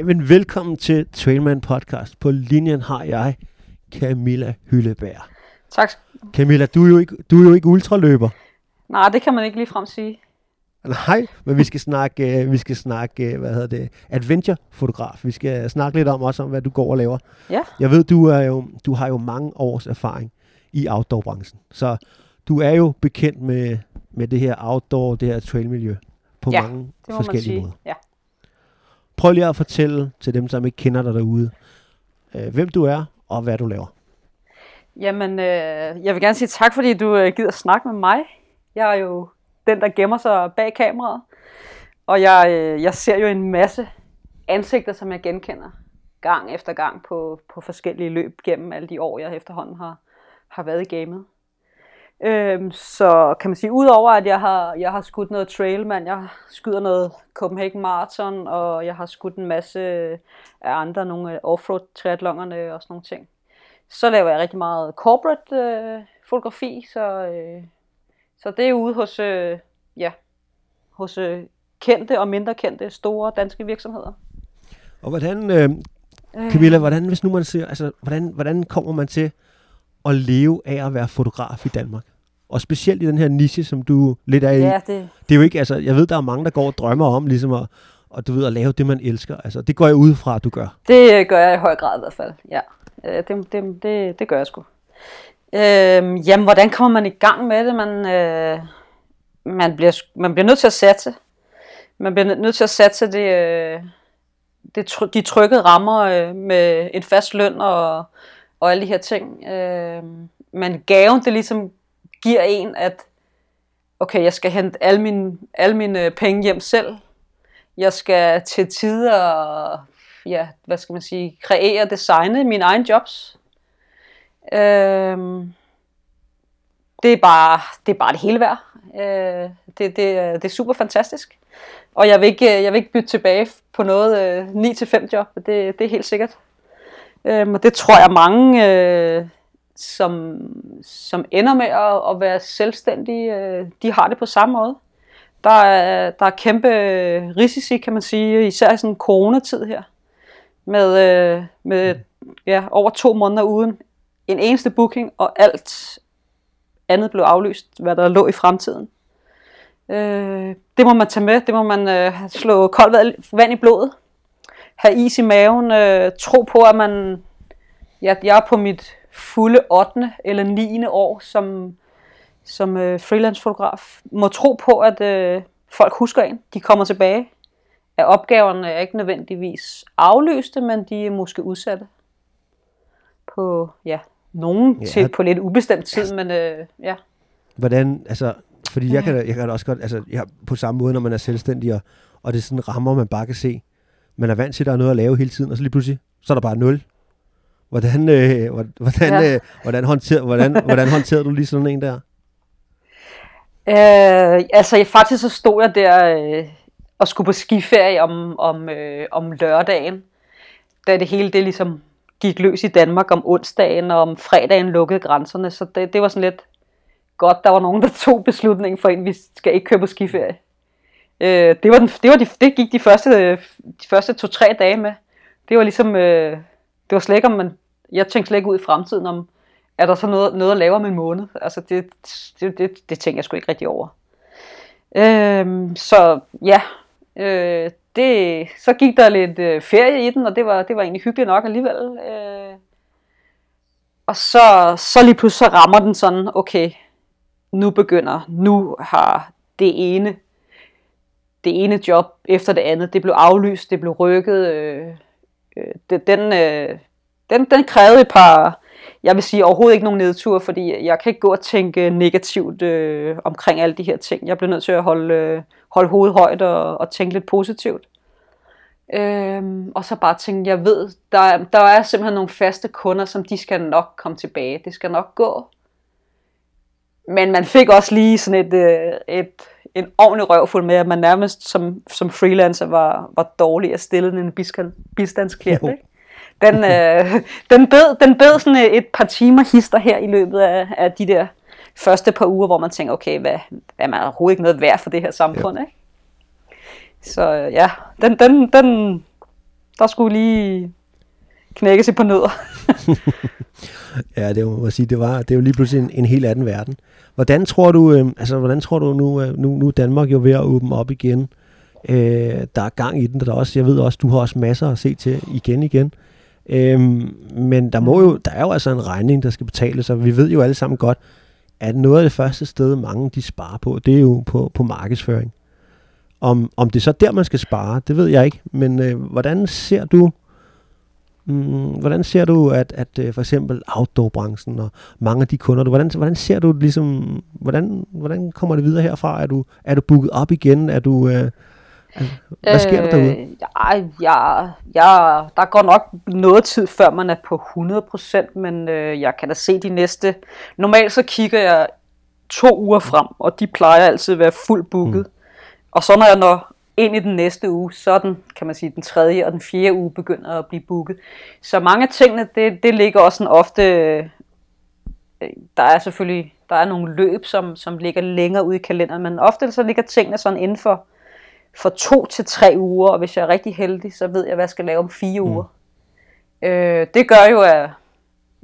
Jamen, velkommen til Trailman Podcast. På linjen har jeg Camilla Hylleberg. Tak. Camilla, du er jo ikke, du er jo ikke ultraløber. Nej, det kan man ikke lige frem sige. Nej, men vi skal snakke, øh, vi skal snakke øh, hvad hedder det, adventure-fotograf. Vi skal snakke lidt om også om, hvad du går og laver. Ja. Jeg ved, du, er jo, du har jo mange års erfaring i outdoor-branchen. Så du er jo bekendt med, med det her outdoor, det her trailmiljø på Ja, mange forskellige måder. Ja. Prøv lige at fortælle til dem, som ikke kender dig derude, øh, hvem du er og hvad du laver. Jamen, øh, jeg vil gerne sige tak, fordi du øh, gider snakke med mig. Jeg er jo den, der gemmer sig bag kameraet. Og jeg, øh, jeg ser jo en masse ansigter, som jeg genkender gang efter gang på, på forskellige løb gennem alle de år, jeg efterhånden har, har været i gamet. Øhm, så kan man sige, udover at jeg har, jeg har skudt noget trailman, jeg skyder noget Copenhagen Marathon, og jeg har skudt en masse af andre, nogle offroad triathlonerne og sådan nogle ting. Så laver jeg rigtig meget corporate øh, fotografi, så, øh, så det er ude hos, øh, ja, hos øh, kendte og mindre kendte store danske virksomheder. Og hvordan, øh, Camilla, hvordan, hvis nu man ser, altså, hvordan, hvordan kommer man til at leve af at være fotograf i Danmark? Og specielt i den her niche, som du lidt er i. Ja, det, Det er jo ikke, altså, jeg ved, der er mange, der går og drømmer om, ligesom at, og du ved, at lave det, man elsker. Altså, det går jeg ud fra, at du gør. Det øh, gør jeg i høj grad i hvert fald, ja. Øh, Det, det, det, det gør jeg sgu. Øhm, jamen, hvordan kommer man i gang med det? Man, øh, man, bliver, man bliver nødt til at satse. Man bliver nødt til at satse det, øh, det, de trykkede rammer øh, med en fast løn og, og alle de her ting. Øh, men gaven, det ligesom giver en, at okay, jeg skal hente alle mine, alle mine øh, penge hjem selv. Jeg skal til tider ja, hvad skal man sige, kreere og designe mine egne jobs. Øh, det, er bare, det er bare det hele værd. Øh, det, det, det er super fantastisk. Og jeg vil ikke, øh, jeg vil ikke bytte tilbage på noget øh, 9-5 job. Det, det er helt sikkert. Øhm, og det tror jeg mange, øh, som, som ender med at, at være selvstændige, øh, de har det på samme måde. Der er, der er kæmpe risici, kan man sige, især i sådan en coronatid her med, øh, med ja, over to måneder uden en eneste booking, og alt andet blev aflyst, hvad der lå i fremtiden. Øh, det må man tage med, det må man øh, slå koldt vand- vand i blodet, have is i maven, øh, tro på, at man, ja, jeg er på mit fulde 8. eller 9. år som, som øh, freelance-fotograf, må tro på, at øh, folk husker en, de kommer tilbage, at opgaverne er ikke nødvendigvis aflyste, men de er måske udsatte på, ja, nogen Ja. til på lidt ubestemt tid, men øh, ja. Hvordan, altså, fordi jeg kan, jeg kan også godt, altså, jeg, på samme måde, når man er selvstændig, og, og det er sådan rammer, man bare kan se. Man er vant til, at der er noget at lave hele tiden, og så lige pludselig, så er der bare nul. Hvordan, øh, hvor- hvordan, Ja. øh, hvordan, håndter, hvordan, hvordan håndterede du lige sådan en der? Øh, altså jeg, faktisk så stod jeg der øh, og skulle på skiferie om, om, øh, om lørdagen, da det hele det ligesom gik løs i Danmark om onsdagen, og om fredagen lukkede grænserne, så det, det var sådan lidt godt, der var nogen, der tog beslutningen for en, vi skal ikke køre på skiferie. Øh, det, var den, det, var de, det gik de første, øh, de første to-tre dage med. Det var ligesom, øh, det var slet ikke om man, jeg tænkte slet ikke ud i fremtiden om, er der så noget, noget at lave om en måned? Altså det, det, det, det tænker jeg sgu ikke rigtig over. Øh, så ja, øh, det, så gik der lidt øh, ferie i den, og det var, det var egentlig hyggeligt nok alligevel. Øh, og så, så lige pludselig så rammer den sådan, okay, nu begynder, nu har det ene, det ene job efter det andet, det blev aflyst, det blev rykket, øh, øh, det, den, øh, den, den krævede et par, jeg vil sige overhovedet ikke nogen nedtur, fordi jeg kan ikke gå og tænke negativt øh, omkring alle de her ting. Jeg blev nødt til at holde, øh, holde hovedet højt og, og tænke lidt positivt. Øhm, og så bare tænke, jeg ved, der, er- der er simpelthen nogle faste kunder, som de skal nok komme tilbage. Det skal nok gå. Men man fik også lige sådan et, øh, et, en ordentlig røvfuld med, at man nærmest som, som freelancer var, var dårlig at stille en bistand, bistandsklient. Ikke? Den, øh, den, bed, den bed sådan et, et par timer hister her i løbet af, af de der første par uger, hvor man tænker, okay, hvad, hvad er man overhovedet ikke noget værd for det her samfund, ikke? Så øh, ja, den, den, den, der skulle lige knækkes i på nødder. ja, det må man sige, det var det er jo lige pludselig en, en helt anden verden. Hvordan tror du, øh, altså hvordan tror du nu, øh, nu, nu er Danmark jo ved at åbne op igen. Øh, der er gang i den, der er også, jeg ved også, du har også masser at se til igen igen. Øh, men der må jo, der er jo altså en regning, der skal betales, og vi ved jo alle sammen godt, at noget af det første sted, mange de sparer på, det er jo på, på markedsføring. Om, om det så der, man skal spare, det ved jeg ikke. Men øh, hvordan ser du Mm, hvordan ser du, at, at uh, for eksempel outdoor-branchen og mange af de kunder, du, hvordan, hvordan ser du ligesom, hvordan, hvordan kommer det videre herfra? Er du, er du booket op igen? Er du, uh, altså, hvad sker der derude? Øh, ja, ja, ja, der går nok noget tid, før man er på 100%, men øh, jeg kan da se de næste. Normalt så kigger jeg to uger frem, og de plejer altid at være fuldt booket. Mm. Og så når jeg når ind i den næste uge, så den, kan man sige, den tredje og den fjerde uge begynder at blive booket. Så mange af tingene, det, det ligger også sådan ofte, øh, der er selvfølgelig, der er nogle løb, som, som ligger længere ude i kalenderen, men ofte så ligger tingene sådan inden for, for to til tre uger, og hvis jeg er rigtig heldig, så ved jeg, hvad jeg skal lave om fire mm. uger. Øh, det gør jo, at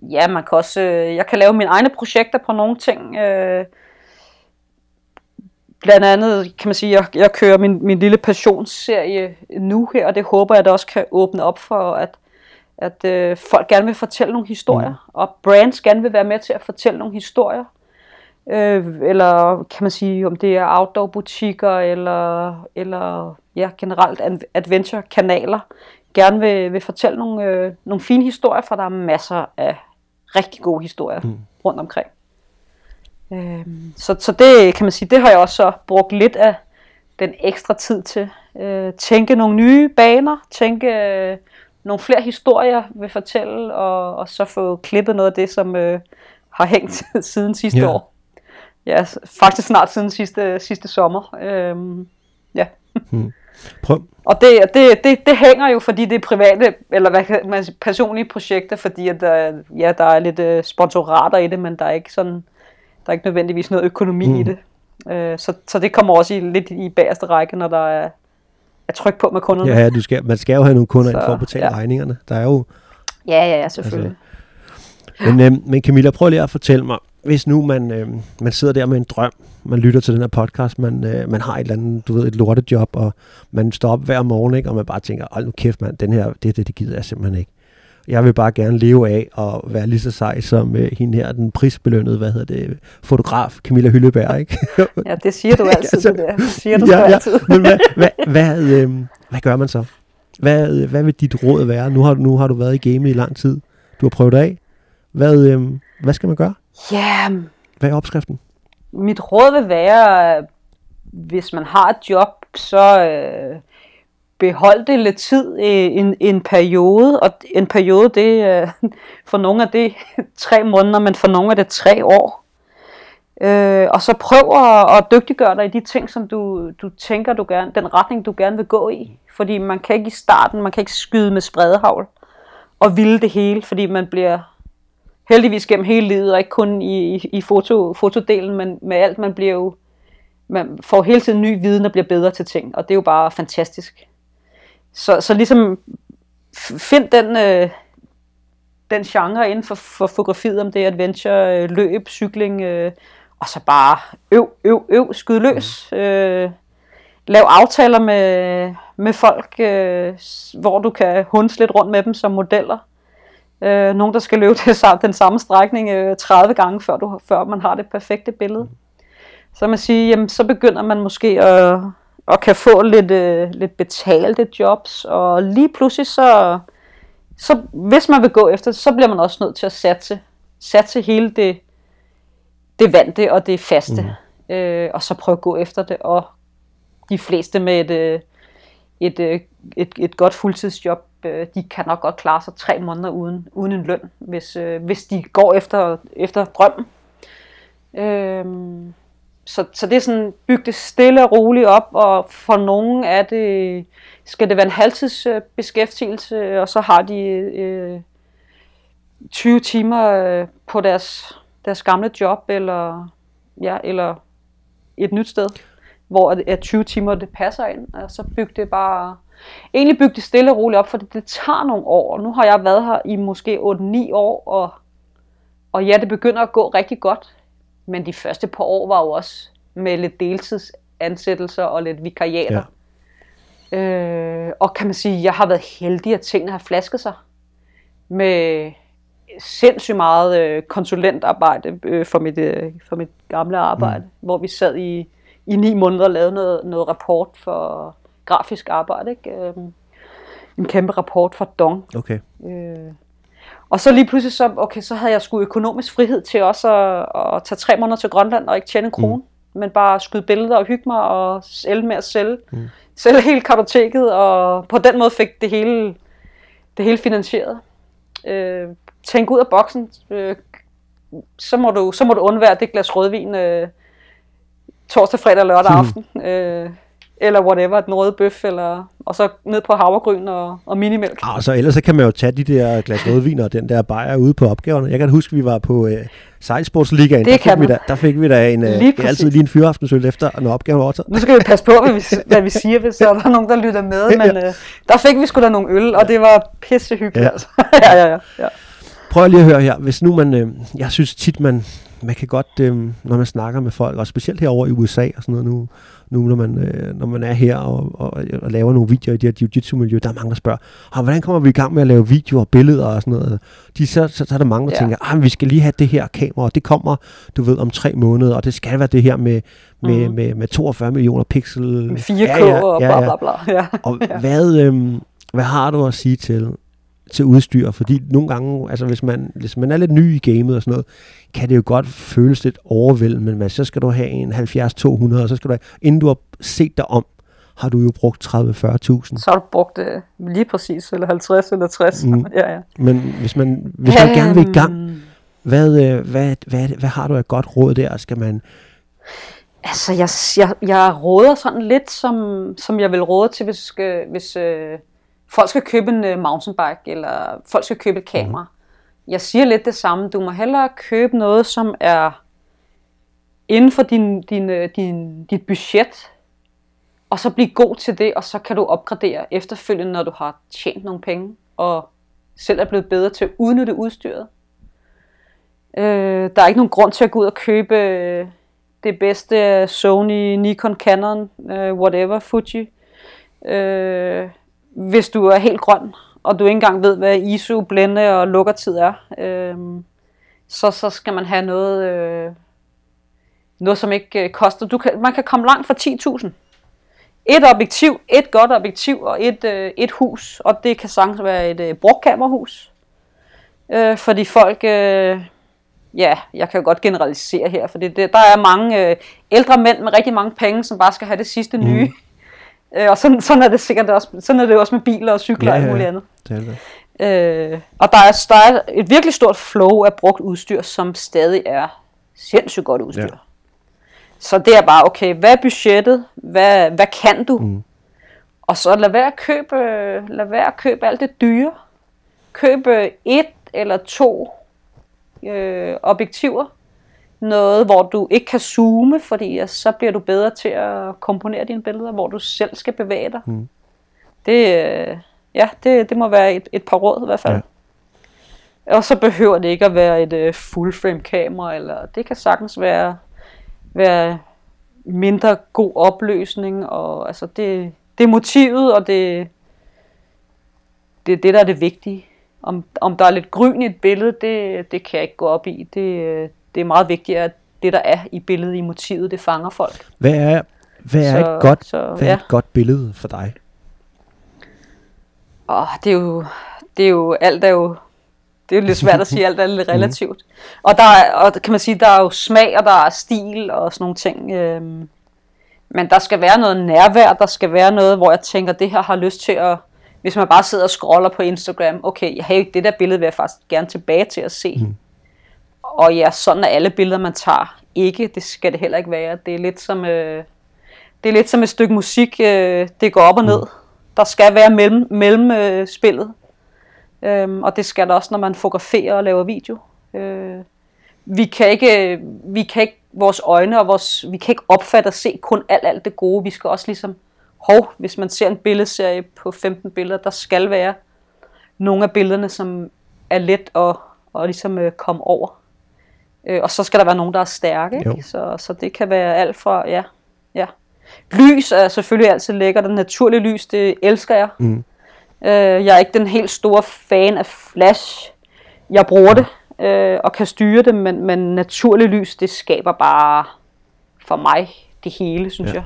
ja, man kan også, øh, jeg kan lave mine egne projekter på nogle ting, øh, blandt andet kan man sige, jeg, jeg kører min, min lille passionsserie nu her, og det håber jeg, det også kan åbne op for, at, at øh, folk gerne vil fortælle nogle historier, mm. og brands gerne vil være med til at fortælle nogle historier. Øh, eller kan man sige, om det er outdoor-butikker, eller, eller ja, generelt adventure-kanaler, gerne vil, vil fortælle nogle, øh, nogle fine historier, for der er masser af rigtig gode historier mm. rundt omkring. Øhm, så, så det kan man sige, det har jeg også så brugt lidt af den ekstra tid til. Øh, tænke nogle nye baner, tænke øh, nogle flere historier vil fortælle, og, og så få klippet noget af det, som øh, har hængt siden sidste yeah. år. Ja, faktisk snart siden sidste, sidste sommer. Øhm, ja. Hmm. Prøv. Og det, det, det, det hænger jo, fordi det er private, eller hvad man personlige projekter, fordi at der, ja, der er lidt øh, sponsorater i det, men der er ikke sådan der er ikke nødvendigvis noget økonomi mm. i det. Øh, så, så det kommer også i, lidt i bagerste række, når der er, er tryk på med kunderne. Ja, ja du skal, man skal jo have nogle kunder så, ind for at betale ja. regningerne. Der er jo... Ja, ja, ja, selvfølgelig. Altså, men, øh, men Camilla, prøv lige at fortælle mig, hvis nu man, øh, man sidder der med en drøm, man lytter til den her podcast, man, øh, man har et eller andet, du ved, et lortejob, og man står op hver morgen, ikke, og man bare tænker, hold nu kæft mand, den her, det, det, det gider jeg simpelthen ikke jeg vil bare gerne leve af og være lige så sej som uh, hende her, den prisbelønnede, hvad hedder det, fotograf Camilla Hylleberg, ikke? ja, det siger du altid, altså, det der. Det siger du ja, ja. altid. Men hvad, hvad, hvad, øh, hvad gør man så? Hvad, hvad vil dit råd være? Nu har, nu har du været i gamet i lang tid. Du har prøvet det af. Hvad, øh, hvad skal man gøre? Ja. Yeah. Hvad er opskriften? Mit råd vil være, hvis man har et job, så... Øh, beholde det lidt tid i en, en periode, og en periode, det øh, for nogle af det tre måneder, men for nogle af det tre år. Øh, og så prøv at, at dygtiggøre dig i de ting, som du, du tænker, du gerne, den retning, du gerne vil gå i. Fordi man kan ikke i starten, man kan ikke skyde med spredehavl og ville det hele, fordi man bliver heldigvis gennem hele livet, og ikke kun i, i, i foto, fotodelen, men med alt, man bliver jo, man får hele tiden ny viden og bliver bedre til ting, og det er jo bare fantastisk. Så, så ligesom find den, øh, den genre inden for, for fotografiet, om det er adventure, øh, løb, cykling, øh, og så bare øv, øv, øv, skyd løs. Mm. Øh, lav aftaler med, med folk, øh, hvor du kan hunds lidt rundt med dem som modeller. Øh, nogen, der skal løbe det, den samme strækning øh, 30 gange, før, du, før man har det perfekte billede. Så man siger, jamen, så begynder man måske at og kan få lidt, øh, lidt betalte jobs, og lige pludselig så, så, hvis man vil gå efter det, så bliver man også nødt til at satse, satse hele det, det vante og det faste, mm. øh, og så prøve at gå efter det, og de fleste med et, øh, et, et, øh, et, et godt fuldtidsjob, øh, de kan nok godt klare sig tre måneder uden, uden en løn, hvis, øh, hvis de går efter, efter drømmen. Øh, så, så det er sådan, bygge det stille og roligt op, og for nogen er det, skal det være en halvtidsbeskæftigelse, og så har de øh, 20 timer øh, på deres, deres gamle job, eller, ja, eller et nyt sted, hvor at 20 timer det passer ind, og så bygge det bare egentlig bygge det stille og roligt op, for det, det tager nogle år. Nu har jeg været her i måske 8-9 år, og, og ja, det begynder at gå rigtig godt. Men de første par år var jo også med lidt deltidsansættelser og lidt vikariater. Ja. Øh, og kan man sige, jeg har været heldig, at tingene har flasket sig med sindssygt meget øh, konsulentarbejde øh, for, mit, øh, for mit gamle arbejde, mm. hvor vi sad i, i ni måneder og lavede noget, noget rapport for grafisk arbejde. Ikke? Øh, en kæmpe rapport for Dong. Okay. Øh, og så lige pludselig, så, okay, så havde jeg sgu økonomisk frihed til også at, at tage tre måneder til Grønland og ikke tjene en krone, mm. men bare skyde billeder og hygge mig og sælge med at sælge. Mm. Sælge hele kartoteket, og på den måde fik det hele, det hele finansieret. Øh, tænk ud af boksen. Øh, så, må du, så må du undvære det glas rødvin øh, torsdag, fredag og lørdag aften. Øh, eller whatever, den røde bøf, eller, og så ned på havregryn og, og minimælk. Ah, så ellers så kan man jo tage de der glas rødvin og den der bajer ude på opgaverne. Jeg kan huske, vi var på øh, Sejlsportsligaen. Det der, fik vi da, der fik vi da en, øh, lige altid lige en fyraftensøl efter, når opgaven var overtaget. Nu skal vi passe på, hvad vi, hvad vi siger, hvis der er nogen, der lytter med. Men øh, der fik vi sgu da nogle øl, og det var pissehyggeligt. Ja. Altså. ja, ja, ja, ja. Prøv lige at høre her. Hvis nu man, øh, jeg synes tit, man, man kan godt, øh, når man snakker med folk, og specielt herover i USA og sådan noget nu, nu når, man, øh, når man er her og, og, og laver nogle videoer i det her jiu-jitsu-miljø, der er mange, der spørger, ah, hvordan kommer vi i gang med at lave videoer og billeder og sådan noget? De, så, så, så er der mange, der ja. tænker, ah, vi skal lige have det her kamera, og det kommer, du ved, om tre måneder, og det skal være det her med, med, mm. med, med 42 millioner pixel. Med 4K ja, ja, og bla bla bla. Ja. Og ja. hvad, øh, hvad har du at sige til, til udstyr, fordi nogle gange, altså hvis man, hvis man er lidt ny i gamet og sådan noget, kan det jo godt føles lidt overvældende, men så skal du have en 70-200, og så skal du have, inden du har set dig om, har du jo brugt 30-40.000. Så har du brugt det øh, lige præcis, eller 50 eller 60. Mm. ja, ja. Men hvis man, hvis man gerne vil i gang, hvad, øh, hvad, hvad, hvad har du af godt råd der? Skal man... Altså, jeg, jeg, jeg råder sådan lidt, som, som jeg vil råde til, hvis, hvis øh, folk skal købe en uh, mountainbike, eller folk skal købe et kamera. Mm. Jeg siger lidt det samme. Du må hellere købe noget, som er inden for din, din, øh, din, dit budget, og så blive god til det, og så kan du opgradere efterfølgende, når du har tjent nogle penge, og selv er blevet bedre til at udnytte udstyret. Øh, der er ikke nogen grund til at gå ud og købe øh, det bedste Sony, Nikon, Canon, øh, whatever, Fuji. Øh, hvis du er helt grøn, og du ikke engang ved, hvad ISO, blænde og lukkertid er, øh, så, så skal man have noget, øh, noget som ikke øh, koster. Du kan, man kan komme langt for 10.000. Et objektiv, et godt objektiv og et, øh, et hus, og det kan sagtens være et øh, brugkammerhus. Øh, fordi folk, øh, ja, jeg kan jo godt generalisere her, for det, det, der er mange øh, ældre mænd med rigtig mange penge, som bare skal have det sidste nye. Mm. Øh, og sådan, sådan er det sikkert også, sådan er det også med biler og cykler ja, og alt muligt andet. Det er det. Øh, og der er, der er et virkelig stort flow af brugt udstyr, som stadig er sindssygt godt udstyr. Ja. Så det er bare, okay, hvad er budgettet? Hvad, hvad kan du? Mm. Og så lad være at købe, lad være at købe alt det dyre. Købe et eller to øh, objektiver noget, hvor du ikke kan zoome, fordi så bliver du bedre til at komponere dine billeder, hvor du selv skal bevæge dig. Mm. Det, øh, ja, det, det må være et, et par råd i hvert fald. Ja. Og så behøver det ikke at være et uh, full frame kamera, eller det kan sagtens være, være mindre god opløsning, og altså det, det er motivet, og det, det er det, der er det vigtige. Om, om der er lidt grøn i et billede, det, det kan jeg ikke gå op i. Det, det er meget vigtigt, at det, der er i billedet, i motivet, det fanger folk. Hvad er, hvad er, så, et, godt, så, hvad er et godt billede for dig? Åh, det er jo, det er jo, alt er jo, det er jo lidt svært at sige, alt er lidt mhm. relativt. Og der er, og kan man sige, der er jo smag, og der er stil, og sådan nogle ting. Øhm, men der skal være noget nærvær, der skal være noget, hvor jeg tænker, det her har lyst til at, hvis man bare sidder og scroller på Instagram, okay, jeg har ikke det der billede, vil jeg faktisk gerne tilbage til at se. Mm. Og ja, sådan er alle billeder, man tager. Ikke, det skal det heller ikke være. Det er lidt som, øh, det er lidt som et stykke musik, øh, det går op og ned. Der skal være mellem, mellem øh, spillet. Øhm, og det skal der også, når man fotograferer og laver video. Øh, vi kan ikke, vi kan ikke, vores øjne og vores, vi kan ikke opfatte og se kun alt, alt det gode. Vi skal også ligesom hov, hvis man ser en billedserie på 15 billeder, der skal være nogle af billederne, som er let at, at ligesom øh, komme over. Øh, og så skal der være nogen, der er stærke. Ikke? Så, så det kan være alt fra, ja, ja. Lys er selvfølgelig altid lækkert, og naturlig lys, det elsker jeg. Mm. Øh, jeg er ikke den helt store fan af flash. Jeg bruger det øh, og kan styre det, men, men naturlig lys, det skaber bare for mig det hele, synes Ja.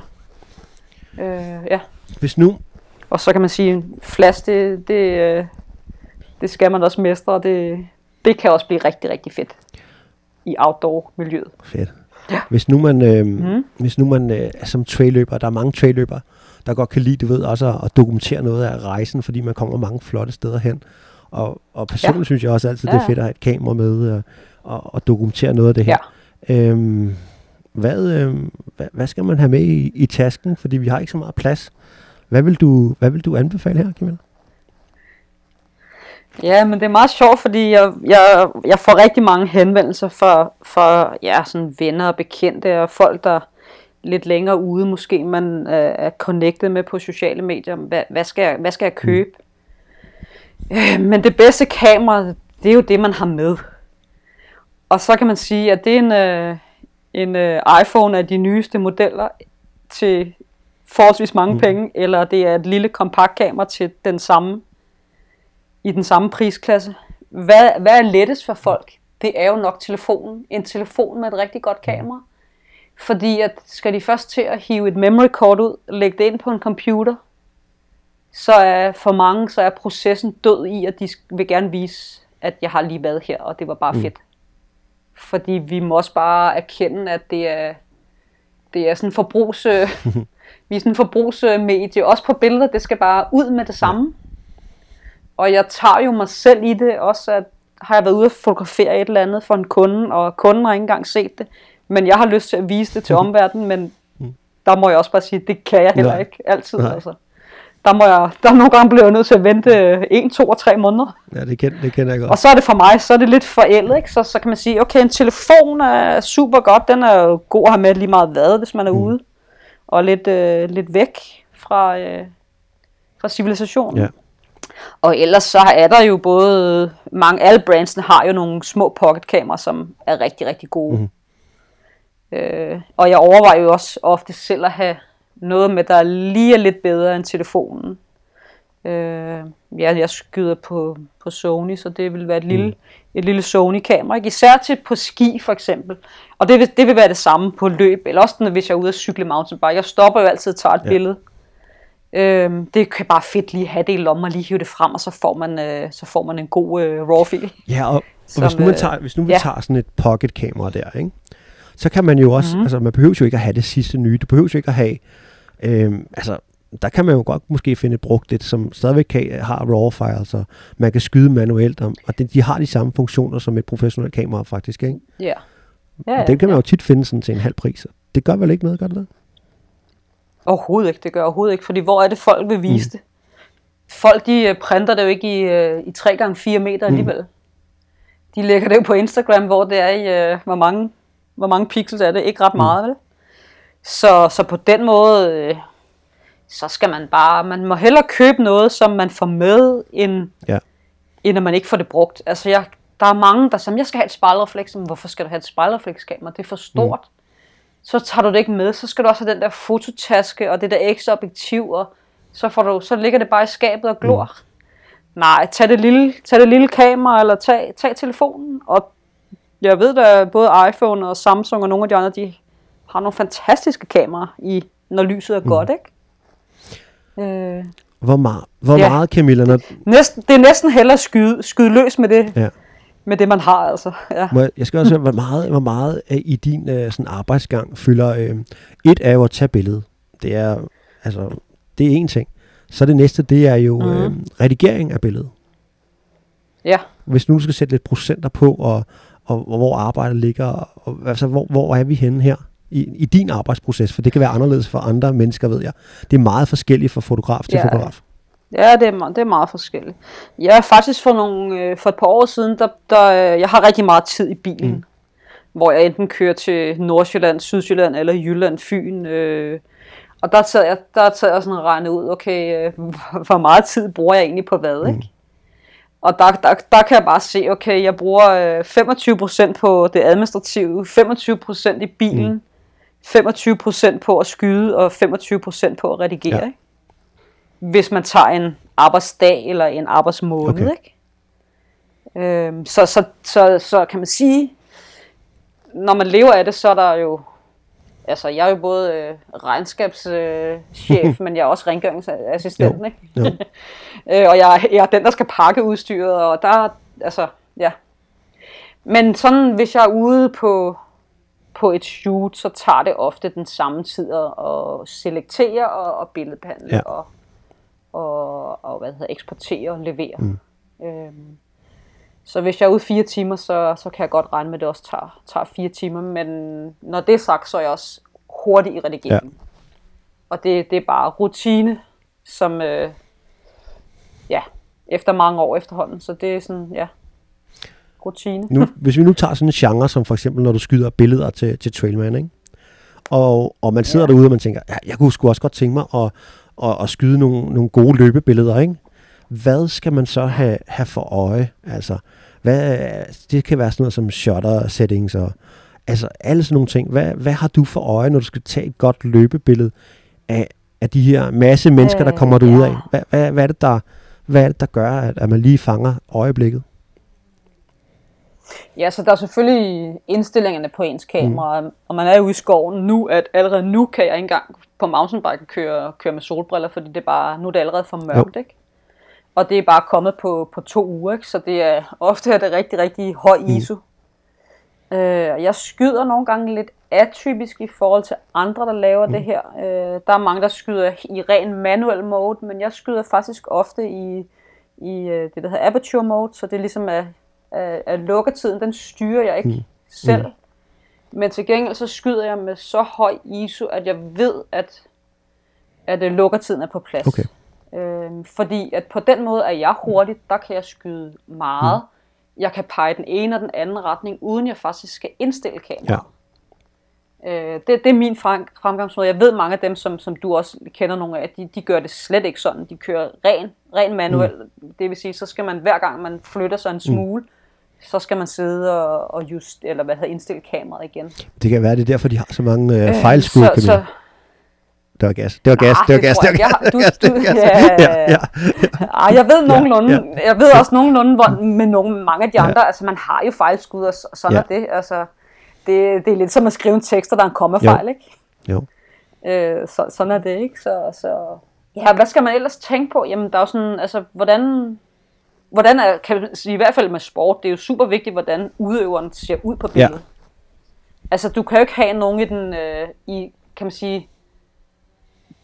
jeg. Øh, ja. Hvis nu, Og så kan man sige, flash, det, det, øh, det skal man også mestre, og det, det kan også blive rigtig, rigtig fedt i outdoor-miljøet. fedt. Ja. Hvis nu man, øh, mm. hvis nu man øh, er som trailløber, der er mange trailløbere, der godt kan lide, du ved, også at, dokumentere noget af rejsen, fordi man kommer mange flotte steder hen. Og, og personligt ja. synes jeg også altid, det er fedt at have et kamera med øh, og, og dokumentere noget af det her. Ja. Øhm, hvad, øhm, hvad, hvad skal man have med i, i tasken? Fordi vi har ikke så meget plads. Hvad vil du, hvad vil du anbefale her, Camilla? Ja, men det er meget sjovt, fordi jeg, jeg, jeg får rigtig mange henvendelser fra, fra ja, sådan venner og bekendte og folk, der er lidt længere ude måske, man øh, er connected med på sociale medier. Hvad, hvad, skal, jeg, hvad skal jeg købe? Øh, men det bedste kamera, det er jo det, man har med. Og så kan man sige, at det er en, øh, en øh, iPhone af de nyeste modeller til forholdsvis mange Mm. penge, eller det er et lille kompakt kamera til den samme i den samme prisklasse. Hvad, hvad er lettest for folk? Det er jo nok telefonen. En telefon med et rigtig godt kamera. Fordi at skal de først til at hive et memory card ud lægge det ind på en computer, så er for mange så er processen død i, at de vil gerne vise, at jeg har lige været her, og det var bare Mm. fedt. Fordi vi må også bare erkende, at det er, det er sådan forbrugs, vi er sådan forbrugsmedie, også på billeder, det skal bare ud med det samme. Og jeg tager jo mig selv i det også, at har jeg været ude at fotografere et eller andet for en kunde, og kunden har ikke engang set det, men jeg har lyst til at vise det til omverdenen, men der må jeg også bare sige, det kan jeg heller Nej. ikke altid. Nej. Altså. Der, må jeg, der nogle gange bliver jeg nødt til at vente 1, 2 og 3 måneder. Ja, det, kender, det kender jeg godt. Og så er det for mig, så er det lidt forældet, ikke? Så, så kan man sige, okay, en telefon er super godt, den er jo god at have med lige meget hvad, hvis man er Mm. ude. Og lidt, øh, lidt væk fra, øh, fra civilisationen. Ja. Og ellers så er der jo både, mange, alle brandsene har jo nogle små pocketkameraer, som er rigtig, rigtig gode. Mm. Øh, og jeg overvejer jo også ofte selv at have noget med, der lige er lidt bedre end telefonen. Øh, ja, jeg skyder på, på Sony, så det vil være et lille, Mm. et lille Sony-kamera. Ikke? Især til på ski for eksempel. Og det vil, det vil være det samme på løb, eller også når, hvis jeg er ude at cykle mountainbike. Jeg stopper jo altid og tager et ja. billede. Øhm, det kan bare fedt lige have det i lommen og lige hive det frem, og så får man, øh, så får man en god øh, raw-fil. Ja, og, og Som, hvis nu man øh, tager, hvis nu vi ja. tager sådan et pocket-kamera der, ikke? så kan man jo også, Mhm. altså man behøver jo ikke at have det sidste nye, du behøver jo ikke at have, øhm, altså der kan man jo godt måske finde et brugt et, som stadigvæk kan, har raw files, og man kan skyde manuelt, og, og det, de har de samme funktioner som et professionelt kamera faktisk, ikke? Ja. Ja, Ja, ja, den kan man ja. jo tit finde sådan til en halv pris. og Det gør vel ikke noget, gør det det? Overhovedet ikke, det gør overhovedet ikke, fordi hvor er det folk vil vise mm. det? Folk de øh, printer det jo ikke i, øh, i 3x4 meter Mm. alligevel. De lægger det jo på Instagram, hvor det er i, øh, hvor, mange, hvor mange pixels er det? Ikke ret meget, vel? Så, så på den måde, så skal man bare, man må hellere købe noget, som man får med, end, Ja. end at man ikke får det brugt. Altså jeg, der er mange, der siger, jeg skal have et spejlrefleks, men hvorfor skal du have et spejlreflekskamera? Det er for stort. Mm. Så tager du det ikke med, så skal du også have den der fototaske, og det der ekstra objektiv, og så, får du, så ligger det bare i skabet og glor. Mm. Nej, tag det, lille, tag det lille kamera, eller tag, tag telefonen, og jeg ved da, både iPhone og Samsung og nogle af de andre, de har nogle fantastiske kameraer, i, når lyset er mm. godt, ikke? Øh, Hvor, meget, hvor Ja. meget, Camilla, når, næsten, det er næsten hellere skyde, skyde løs med det, ja, med det, man har, altså. Ja. Må jeg, jeg skal også høre, hvor meget, hvor meget i din øh, sådan arbejdsgang fylder... Øh, et er jo at tage billedet. Det er, altså, det er en ting. Så det næste, det er jo Mhm. øh, redigering af billedet. ja. Hvis nu du skal sætte lidt procenter på, og, og, og hvor arbejdet ligger, og, altså, hvor, hvor er vi henne her i, i din arbejdsproces? For det kan være anderledes for andre mennesker, ved jeg. Det er meget forskelligt fra fotograf til Ja. fotograf. Ja, det er, meget, det er meget forskelligt. Jeg er faktisk for, nogle, øh, for et par år siden, der, der, øh, jeg har rigtig meget tid i bilen. Mm. Mm. Hvor jeg enten kører til Nordsjælland, Sydsjælland eller Jylland, Fyn. Øh, Og der sad jeg, der sad jeg sådan og regnet ud, okay, øh, hvor meget tid bruger jeg egentlig på hvad, ikke? Og der, der, der kan jeg bare se, okay, jeg bruger øh, 25% på det administrative, 25% i bilen, mm. 25% på at skyde, og 25% på at redigere, Ja. ikke? Hvis man tager en arbejdsdag eller en arbejdsmåned, Okay. ikke? Øhm, så, så, så, så kan man sige, når man lever af det, så er der jo, altså jeg er jo både øh, regnskabschef, øh, men jeg er også rengøringsassistent, Jo. ikke? Jo. Øh, og jeg, jeg er den, der skal pakke udstyret, og der, altså, ja. Men sådan, hvis jeg er ude på, på et shoot, så tager det ofte den samme tid at selektere og, og billedbehandle Ja. og, og, og hvad hedder, eksportere og levere. Mm. Øhm, så hvis jeg er ude fire timer, så, så kan jeg godt regne med, at det også tager, tager fire timer. Men når det er sagt, så er jeg også hurtig i redigeringen. Ja. Og det, det er bare rutine, som, øh, ja, efter mange år efterhånden. Så det er sådan, ja, rutine. Nu, hvis vi nu tager sådan en genre, som for eksempel, når du skyder billeder til, til Trailman, ikke? Og, og man sidder ja. derude, og man tænker, ja, jeg kunne sgu også godt tænke mig at, at, at skyde nogle, nogle gode løbebilleder, ikke? Hvad skal man så have, have for øje? Altså, hvad, det kan være sådan noget som shutter settings og altså alle sådan nogle ting. Hvad, hvad har du for øje, når du skal tage et godt løbebillede af, af de her masse mennesker, der Øh, kommer derud af? ja. Hvad, hvad, hvad, er det, der, hvad er det, der gør, at, at man lige fanger øjeblikket? Ja, så der er selvfølgelig indstillingerne på ens kamera, mm. og man er ude i skoven nu, at allerede nu kan jeg ikke engang på mountainbike køre, køre med solbriller, fordi det er bare, nu er det allerede for mørkt, Jo. ikke? Og det er bare kommet på, på to uger, ikke? så det er ofte er det rigtig, rigtig høj ISO. Mm. Øh, jeg skyder nogle gange lidt atypisk i forhold til andre, der laver mm. det her. Øh, der er mange, der skyder i ren manuel mode, men jeg skyder faktisk ofte i, i øh, det, der hedder aperture mode, så det er ligesom at, at, at lukketiden, den styrer jeg ikke mm. selv. Mm. Men til gengæld så skyder jeg med så høj ISO, at jeg ved, at, at øh, lukkertiden er på plads. Okay. Øhm, fordi at på den måde er jeg hurtig, der kan jeg skyde meget. Mm. Jeg kan pege den ene og den anden retning, uden jeg faktisk skal indstille kameraet. Øh, det, det er min frem, fremgangsmåde. Jeg ved mange af dem, som, som du også kender nogle af, de, de gør det slet ikke sådan. De kører ren, ren manuel. Mm. Det vil sige, så skal man hver gang man flytter sig en smule, mm. Så skal man sidde og, og just, eller hvad hedder, indstille kameraet igen. Det kan være, det er derfor, de har så mange øh, fejlskud, så, Camilla. så, Det var gas. Det var gas. Ah, det var gas. Det var gas. Det var gas. Det var gas. Ja, Ja, ja. Ej, jeg ved nogenlunde, ja. jeg ved også nogenlunde, hvor, med nogle, mange af de andre, altså man har jo fejlskud, og så- sådan Ja. er det. Altså, det, det er lidt som at skrive en tekst, og der er en kommafejl, Jo. ikke? Jo. Øh, så, sådan er det, ikke? Så, så, ja, hvad skal man ellers tænke på? Jamen, der er jo sådan, altså, hvordan, hvordan er, kan man sige, i hvert fald med sport, det er jo super vigtigt, hvordan udøveren ser ud på Ja. billedet. Altså, du kan jo ikke have nogen i den, øh, i, kan man sige,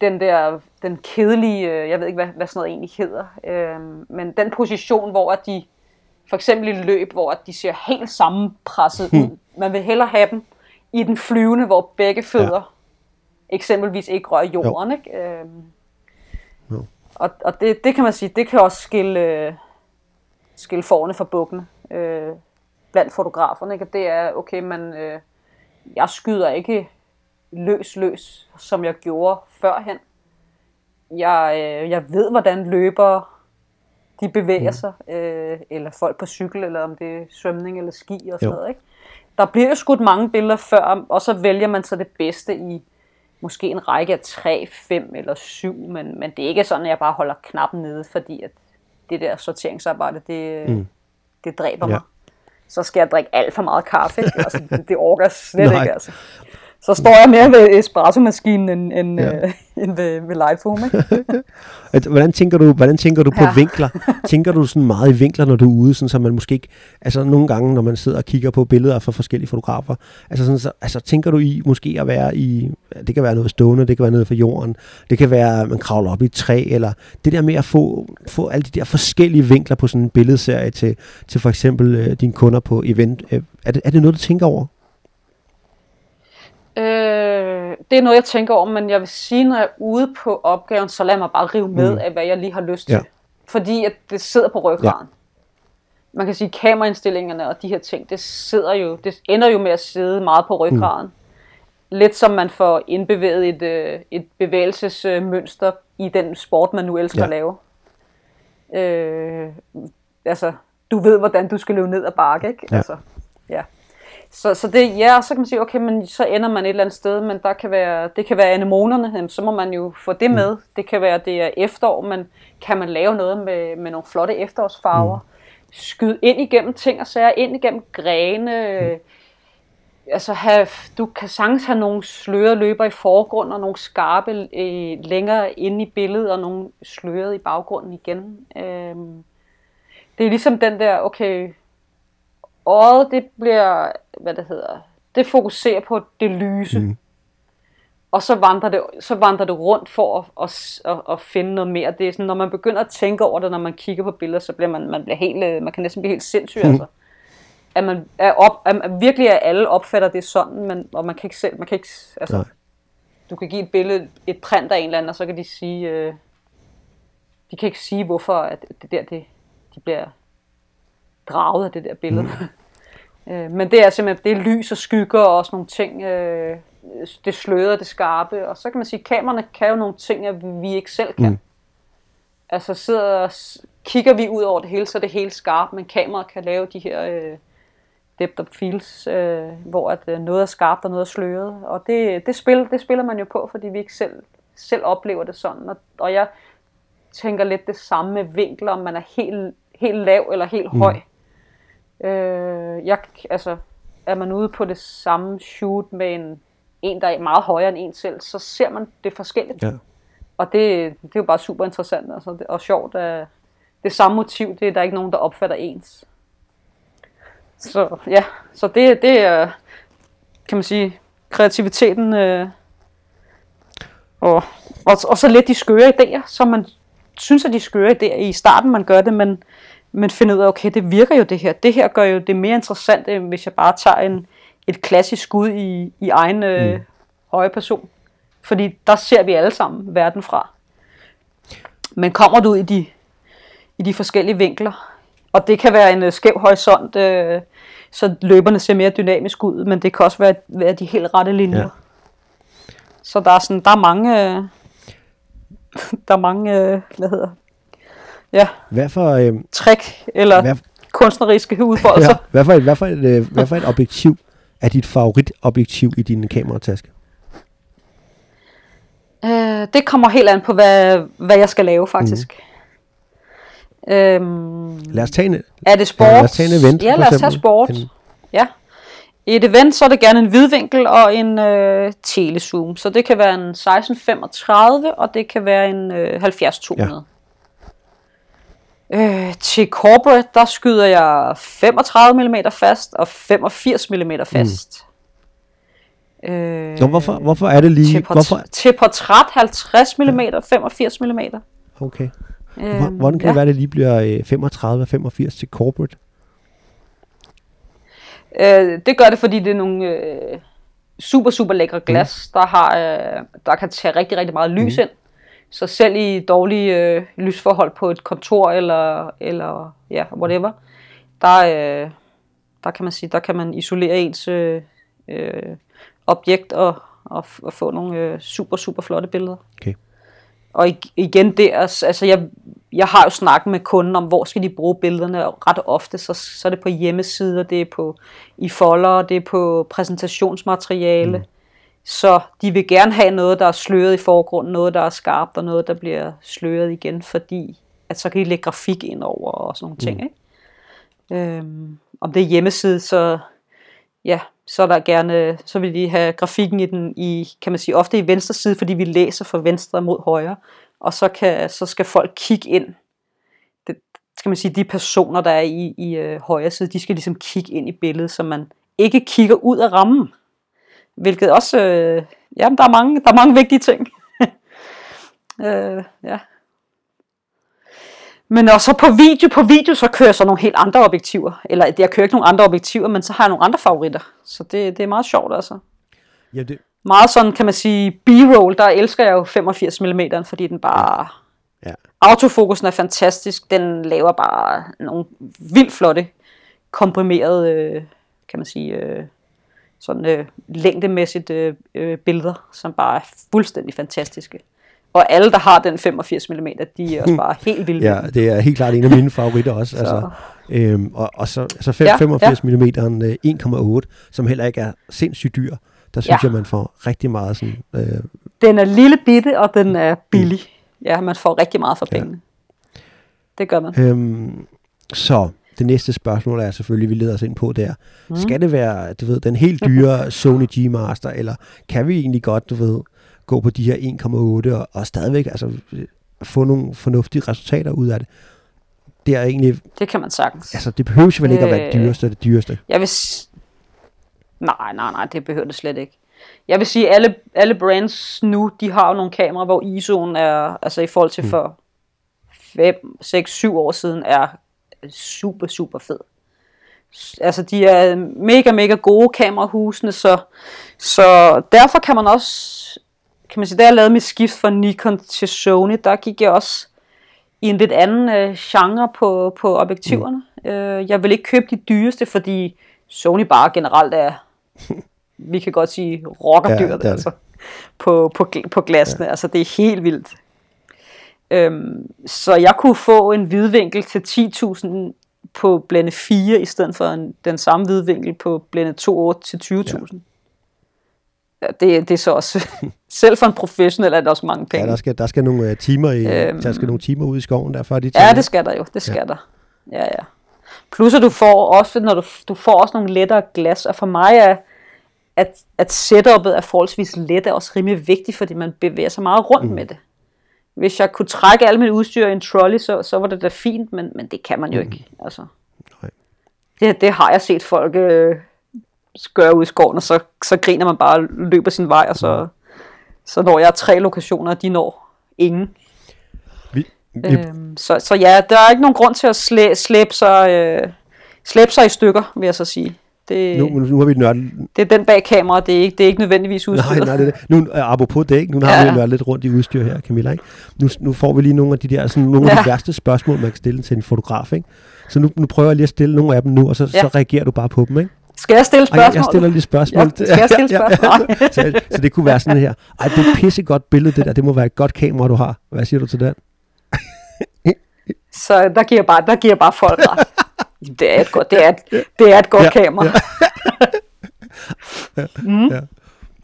den der, den kedelige, øh, jeg ved ikke, hvad, hvad sådan noget egentlig hedder, øh, men den position, hvor at de, for eksempel i løb, hvor at de ser helt sammenpresset Hmm. ud. Man vil hellere have dem i den flyvende, hvor begge fødder ja. eksempelvis ikke rører jorden, jo. ikke? Øh, Jo. og og det, det kan man sige, det kan også skille, øh, skille forne fra bukkene øh, blandt fotograferne, ikke? Det er, okay, man, øh, jeg skyder ikke løs løs, som jeg gjorde førhen. Jeg, øh, jeg ved, hvordan løber de bevæger sig, øh, eller folk på cykel, eller om det er svømning eller ski og sådan Jo. noget. Ikke? Der bliver jo skudt mange billeder før, og så vælger man så det bedste i måske en række af 3, 5 eller 7, men, men det er ikke sådan, at jeg bare holder knappen nede, fordi at det der sorteringsarbejde, det, mm. det dræber Ja. mig. Så skal jeg drikke alt for meget kaffe, ikke? altså, det, det orker slet Nej. ikke. Altså. Så står jeg mere ved espresso-maskinen end, end, Ja. øh, end ved, ved Lightfoam. Ikke? At- Hvordan tænker du, hvordan tænker du på Ja. vinkler? Tænker du sådan meget i vinkler, når du er ude, sådan, så man måske ikke, altså nogle gange, når man sidder og kigger på billeder fra forskellige fotografer, altså, sådan, så, altså tænker du i måske at være i, det kan være noget stående, det kan være noget for jorden, det kan være, at man kravler op i et træ, eller det der med at få, få alle de der forskellige vinkler på sådan en billedserie til, til for eksempel øh, dine kunder på event. Øh, er, det, er det noget, du tænker over? Øh, det er noget, jeg tænker over, men jeg vil sige, når jeg er ude på opgaven, så lad mig bare rive med Mm. af, hvad jeg lige har lyst Ja. til. Fordi at det sidder på ryggraden. Man kan sige, kameraindstillingerne og de her ting, det sidder jo, det ender jo med at sidde meget på ryggraden. lidt som man får indbevæget et, øh, et bevægelsesmønster i den sport, man nu elsker Ja. at lave. Øh, altså, du ved, hvordan du skal løbe ned ad bakke, ikke? Ja. Altså, ja. Så, så det, ja, så kan man sige, okay, men så ender man et eller andet sted, men der kan være, det kan være anemonerne, så må man jo få det med. Mm. Det kan være, det er efterår, men kan man lave noget med, med nogle flotte efterårsfarver? Mm. Skyde ind igennem ting og sager, ind igennem grene, mm. altså have, du kan sagtens have nogle slørede løber i forgrunden, og nogle skarpe øh, længere inde i billedet, og nogle slørede i baggrunden igen. Øhm, det er ligesom den der, okay, øjet, det bliver, hvad det hedder, det fokuserer på det lyse. Mm. Og så vandrer, det, så vandrer det rundt for at, at, at, at finde noget mere. Det er sådan, når man begynder at tænke over det, når man kigger på billeder, så bliver man, man, bliver helt, øh, man kan næsten blive helt sindssyg. Mm. Altså. At man er op, at, at virkelig at alle opfatter det sådan, men, og man kan ikke selv, man kan ikke, altså, Nej. du kan give et billede, et print af en eller anden, og så kan de sige, øh, de kan ikke sige, hvorfor at det der, det, de bliver draget af det der billede. Mm. øh, men det er simpelthen, det er lys og skygger og sådan nogle ting, øh, det slørede, det skarpe, og så kan man sige, at kameraerne kan jo nogle ting, at vi ikke selv kan. Mm. Altså sidder og kigger vi ud over det hele, så er det helt skarpt, men kameraet kan lave de her øh, depth of fields, øh, hvor at, øh, noget er skarpt og noget er sløret. Og det, det, spil, det spiller man jo på, fordi vi ikke selv, selv oplever det sådan. Og, og jeg tænker lidt det samme med vinkler, om man er helt, helt lav eller helt mm. høj. Øh, jeg, altså, er man ude på det samme shoot med en, en, der er meget højere end en selv, så ser man det forskelligt. Ja. Og det, det er jo bare super interessant altså, og sjovt. At det samme motiv, det er der ikke nogen, der opfatter ens. Så ja, så det, det er, kan man sige, kreativiteten, øh, og, og, og så lidt de skøre idéer, som man synes, at de skøre idéer i starten, man gør det, men, men finder ud af, okay, det virker jo det her. Det her gør jo det mere interessant, end hvis jeg bare tager en, et klassisk skud i, i egen øh, mm. høje person. Fordi der ser vi alle sammen verden fra. Men kommer du ud i de, i de forskellige vinkler, og det kan være en øh, skæv horisont, øh, så løberne ser mere dynamisk ud, men det kan også være, være de helt rette linjer. Ja. Så der er, sådan, der er mange, øh, der er mange, øh, hvad hedder, ja, Hvad for, øh, trick eller hvad, kunstneriske udfoldelser. ja, hvad, for et, hvad, for et, øh, hvad for et objektiv er dit favoritobjektiv i din kamerataske? Øh, det kommer helt an på, hvad, hvad jeg skal lave, faktisk. Mm. Øhm, Lad os tage en, er det sport? Ja, lad os tage en event, Ja, for lad os tage eksempel. sport. En- Ja. I et event, så er det gerne en hvidvinkel og en øh, telezoom. Så det kan være en 1635, og det kan være en øh, 70-200. Ja. Øh, til corporate, der skyder jeg 35 mm fast og 85 mm fast. Mm. Øh, Nå, hvorfor, hvorfor er det lige... til, port- Hvorfor, til portræt 50 mm, 85 mm. okay. Øh, Hvor- Hvordan kan det være, at det lige bliver øh, 35 og 85 til corporate? Øh, det gør det, fordi det er nogle øh, super, super lækre glas, mm. der, har, øh, der kan tage rigtig, rigtig meget lys mm. ind. Så selv i dårlige øh, lysforhold på et kontor eller, eller ja, whatever, der, øh, der kan man sige, der kan man isolere ens øh, øh, objekt og, og, og få nogle øh, super, super flotte billeder. Okay. Og ig- igen der, altså jeg, jeg har jo snakket med kunden om, hvor skal de bruge billederne, og ret ofte, så, så er det på hjemmesider, det er på i folder, det er på præsentationsmateriale. Mm. Så de vil gerne have noget, der er sløret i forgrunden, noget, der er skarpt, og noget, der bliver sløret igen, fordi at så kan de lægge grafik ind over og sådan nogle ting. Ikke? Øhm, om det er hjemmeside, så ja, så er der gerne, så vil de have grafikken i den i, kan man sige, ofte i venstre side, fordi vi læser fra venstre mod højre, og så, kan, så skal folk kigge ind. Det, skal man sige, de personer, der er i, i øh, højre side, de skal ligesom kigge ind i billedet, så man ikke kigger ud af rammen. Hvilket også, øh, jamen der er mange, der er mange vigtige ting. øh, ja. Men også på video, på video, så kører jeg så nogle helt andre objektiver. Eller jeg kører ikke nogle andre objektiver, men så har jeg nogle andre favoritter. Så det, det er meget sjovt altså. Ja, det, Meget sådan, kan man sige, B-roll, der elsker jeg jo 85 mm, fordi den bare... ja. Autofokusen er fantastisk. Den laver bare nogle vildt flotte, komprimerede, øh, kan man sige, øh, sådan øh, længdemæssigt øh, øh, billeder, som bare er fuldstændig fantastiske. Og alle, der har den 85 mm, de er også bare helt vilde. Ja, det er helt klart en af mine favoritter også. Altså, øhm, og, og så altså fem, Ja, 85 mm øh, 1,8, som heller ikke er sindssygt dyr. Der synes Ja. jeg, man får rigtig meget sådan... Øh, Den er lille bitte, og den er billig. Ja, man får rigtig meget for pengene. Det gør man. Øhm, så det næste spørgsmål er selvfølgelig, vi leder os ind på der. Mm. Skal det være, du ved, den helt dyre Sony G Master, eller kan vi egentlig godt, du ved, gå på de her 1,8 og, og stadigvæk altså, få nogle fornuftige resultater ud af det? Det er egentlig, Det kan man sagtens. altså det behøver jo vel ikke at være det Øh. dyreste det dyreste. Jeg vil Nej, nej, nej, det behøver det slet ikke. Jeg vil sige, at alle, alle brands nu, de har jo nogle kameraer, hvor ISO'en er, altså i forhold til Mm. for 5, 6, 7 år siden, er super, super fed. Altså, de er mega, mega gode kamerahusene, så, så derfor kan man også, kan man sige, da jeg lavede mit skift fra Nikon til Sony, der gik jeg også i en lidt anden øh, genre på, på objektiverne. Mm. Øh, jeg vil ikke købe de dyreste, fordi Sony bare generelt er, vi kan godt sige, Ja, rockerdyret, det er ja, det. altså, på, på, på glasene. Ja. Altså, det er helt vildt. Øhm, så jeg kunne få en vidvinkel til 10.000 på blende 4, i stedet for en, den samme vidvinkel på blende 2.8 til 20.000. Ja. Det, det er så også, selv for en professionel er det også mange Ja, penge. der skal, der skal nogle uh, timer i, Øhm. der skal nogle timer ud i skoven, derfor er de Ja, det skal der jo. Det skal ja. der. Ja, ja. Plus at du får også, når du, du får også nogle lettere glas, og for mig er, at, at setupet er forholdsvis let, er også rimelig vigtigt, fordi man bevæger sig meget rundt mm. med det. Hvis jeg kunne trække alle mit udstyr i en trolley, så, så var det da fint, men, men det kan man jo ikke. Altså. Nej. Det, det har jeg set folk øh, gøre ud i skoven, og så, så griner man bare og løber sin vej, og så, så når jeg tre lokationer, og de når ingen. Vi, vi, Øhm, så, så ja, der er ikke nogen grund til at slæ, slæbe, sig, øh, slæbe sig i stykker, vil jeg så sige. Det, nu, nu har vi nørdet det er den bag kamera, det er ikke, det er ikke nødvendigvis Nej, udstyret. nej, det er det. Nu, apropos det, ikke? nu har Ja. vi været lidt rundt i udstyr her, Camilla. Ikke? Nu, nu får vi lige nogle af de der, sådan, nogle af de Ja. værste spørgsmål, man kan stille til en fotograf. Ikke? Så nu, nu prøver jeg lige at stille nogle af dem nu, og så, ja. Ja. så reagerer du bare på dem. Ikke? Skal jeg stille Ej, spørgsmål? jeg stiller lige spørgsmål. Ja, skal jeg stille spørgsmål? så, så det kunne være sådan her. Ej, det er pissegodt billede, det der. Det må være et godt kamera, du har. Hvad siger du til den? Så der giver, bare, der giver bare folk ret. Det er et godt, det er et, det er et godt Ja, kamera. mm. ja.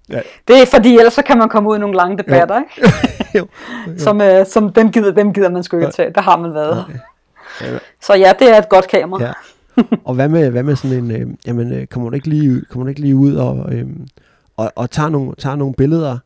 Ja. Det er fordi, ellers så kan man komme ud i nogle lange debatter, ikke? Jo. Som, øh, som dem, gider, dem gider man sgu ikke tage. Der har man været. Ja. Så ja, det er et godt kamera. Ja. og hvad med, hvad med sådan en, øh, jamen, øh, kommer du ikke lige, kommer du ikke lige ud og, øh, og, og tager, nogle, tager nogle billeder?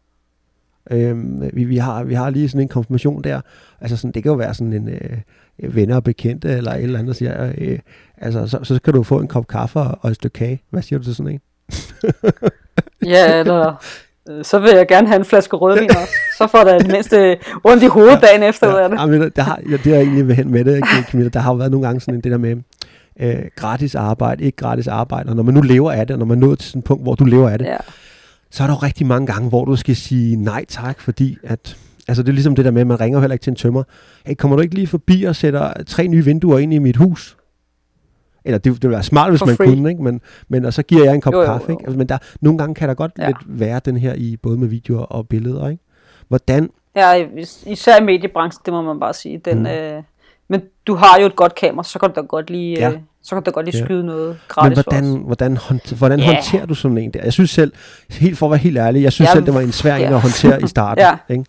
Øh, vi, vi, har, vi har lige sådan en konfirmation der. Altså sådan, det kan jo være sådan en øh, venner og bekendte, eller et eller andet, siger, øh, altså, så, så kan du få en kop kaffe og, et stykke kage. Hvad siger du til sådan en? Ja, eller øh, så vil jeg gerne have en flaske rødvin også. Så får der det mindste ondt i hovedet dagen efter det. Ja, men der har, ja, det er egentlig hen med det, Camilla. Der har jo været nogle gange sådan det der med øh, gratis arbejde, ikke gratis arbejde. Og når man nu lever af det, og når man nået til sådan et punkt, hvor du lever af det, Ja. så er der jo rigtig mange gange, hvor du skal sige nej tak, fordi at, altså det er ligesom det der med, at man ringer heller ikke til en tømmer. Hey, kommer du ikke lige forbi og sætter tre nye vinduer ind i mit hus? Eller det, det ville være smart, hvis For man free. kunne, ikke? Men, men og så giver jeg en kop Jo, jo, kaffe, jo. ikke? Altså, men der, nogle gange kan der godt ja. Ja. lidt være den her i, både med videoer og billeder, ikke? Hvordan, ja, is- især i mediebranchen, det må man bare sige. Den, Mm. øh, men du har jo et godt kamera, så kan du da godt lige, Ja. ja. øh, så kan du da godt lige Ja. skyde noget men gratis for hvordan, hvordan, hånd, hvordan Ja. håndterer du sådan en der? Jeg synes selv, helt for at være helt ærlig, jeg synes Ja, selv, det var en svær en ja. at håndtere i starten. Ja. ikke?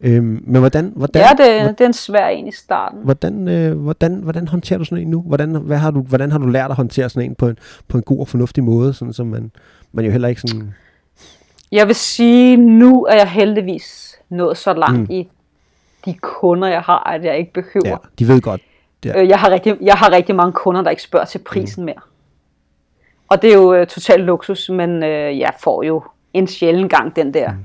Øhm, men hvordan, hvordan, Ja, det, det er en svær en i starten. Hvordan, øh, hvordan, hvordan håndterer du sådan en nu? Hvordan, hvad har du, hvordan har du lært at håndtere sådan en på en, på en god og fornuftig måde, sådan som man, man jo heller ikke sådan... Jeg vil sige, nu er jeg heldigvis nået så langt Mm. mm. i de kunder, jeg har, at jeg ikke behøver. Ja, de ved godt. Ja. Øh, Jeg har, rigtig, jeg har rigtig mange kunder, der ikke spørger til prisen mm. mere. Og det er jo øh, total luksus, men øh, jeg får jo en sjælden gang den der, mm.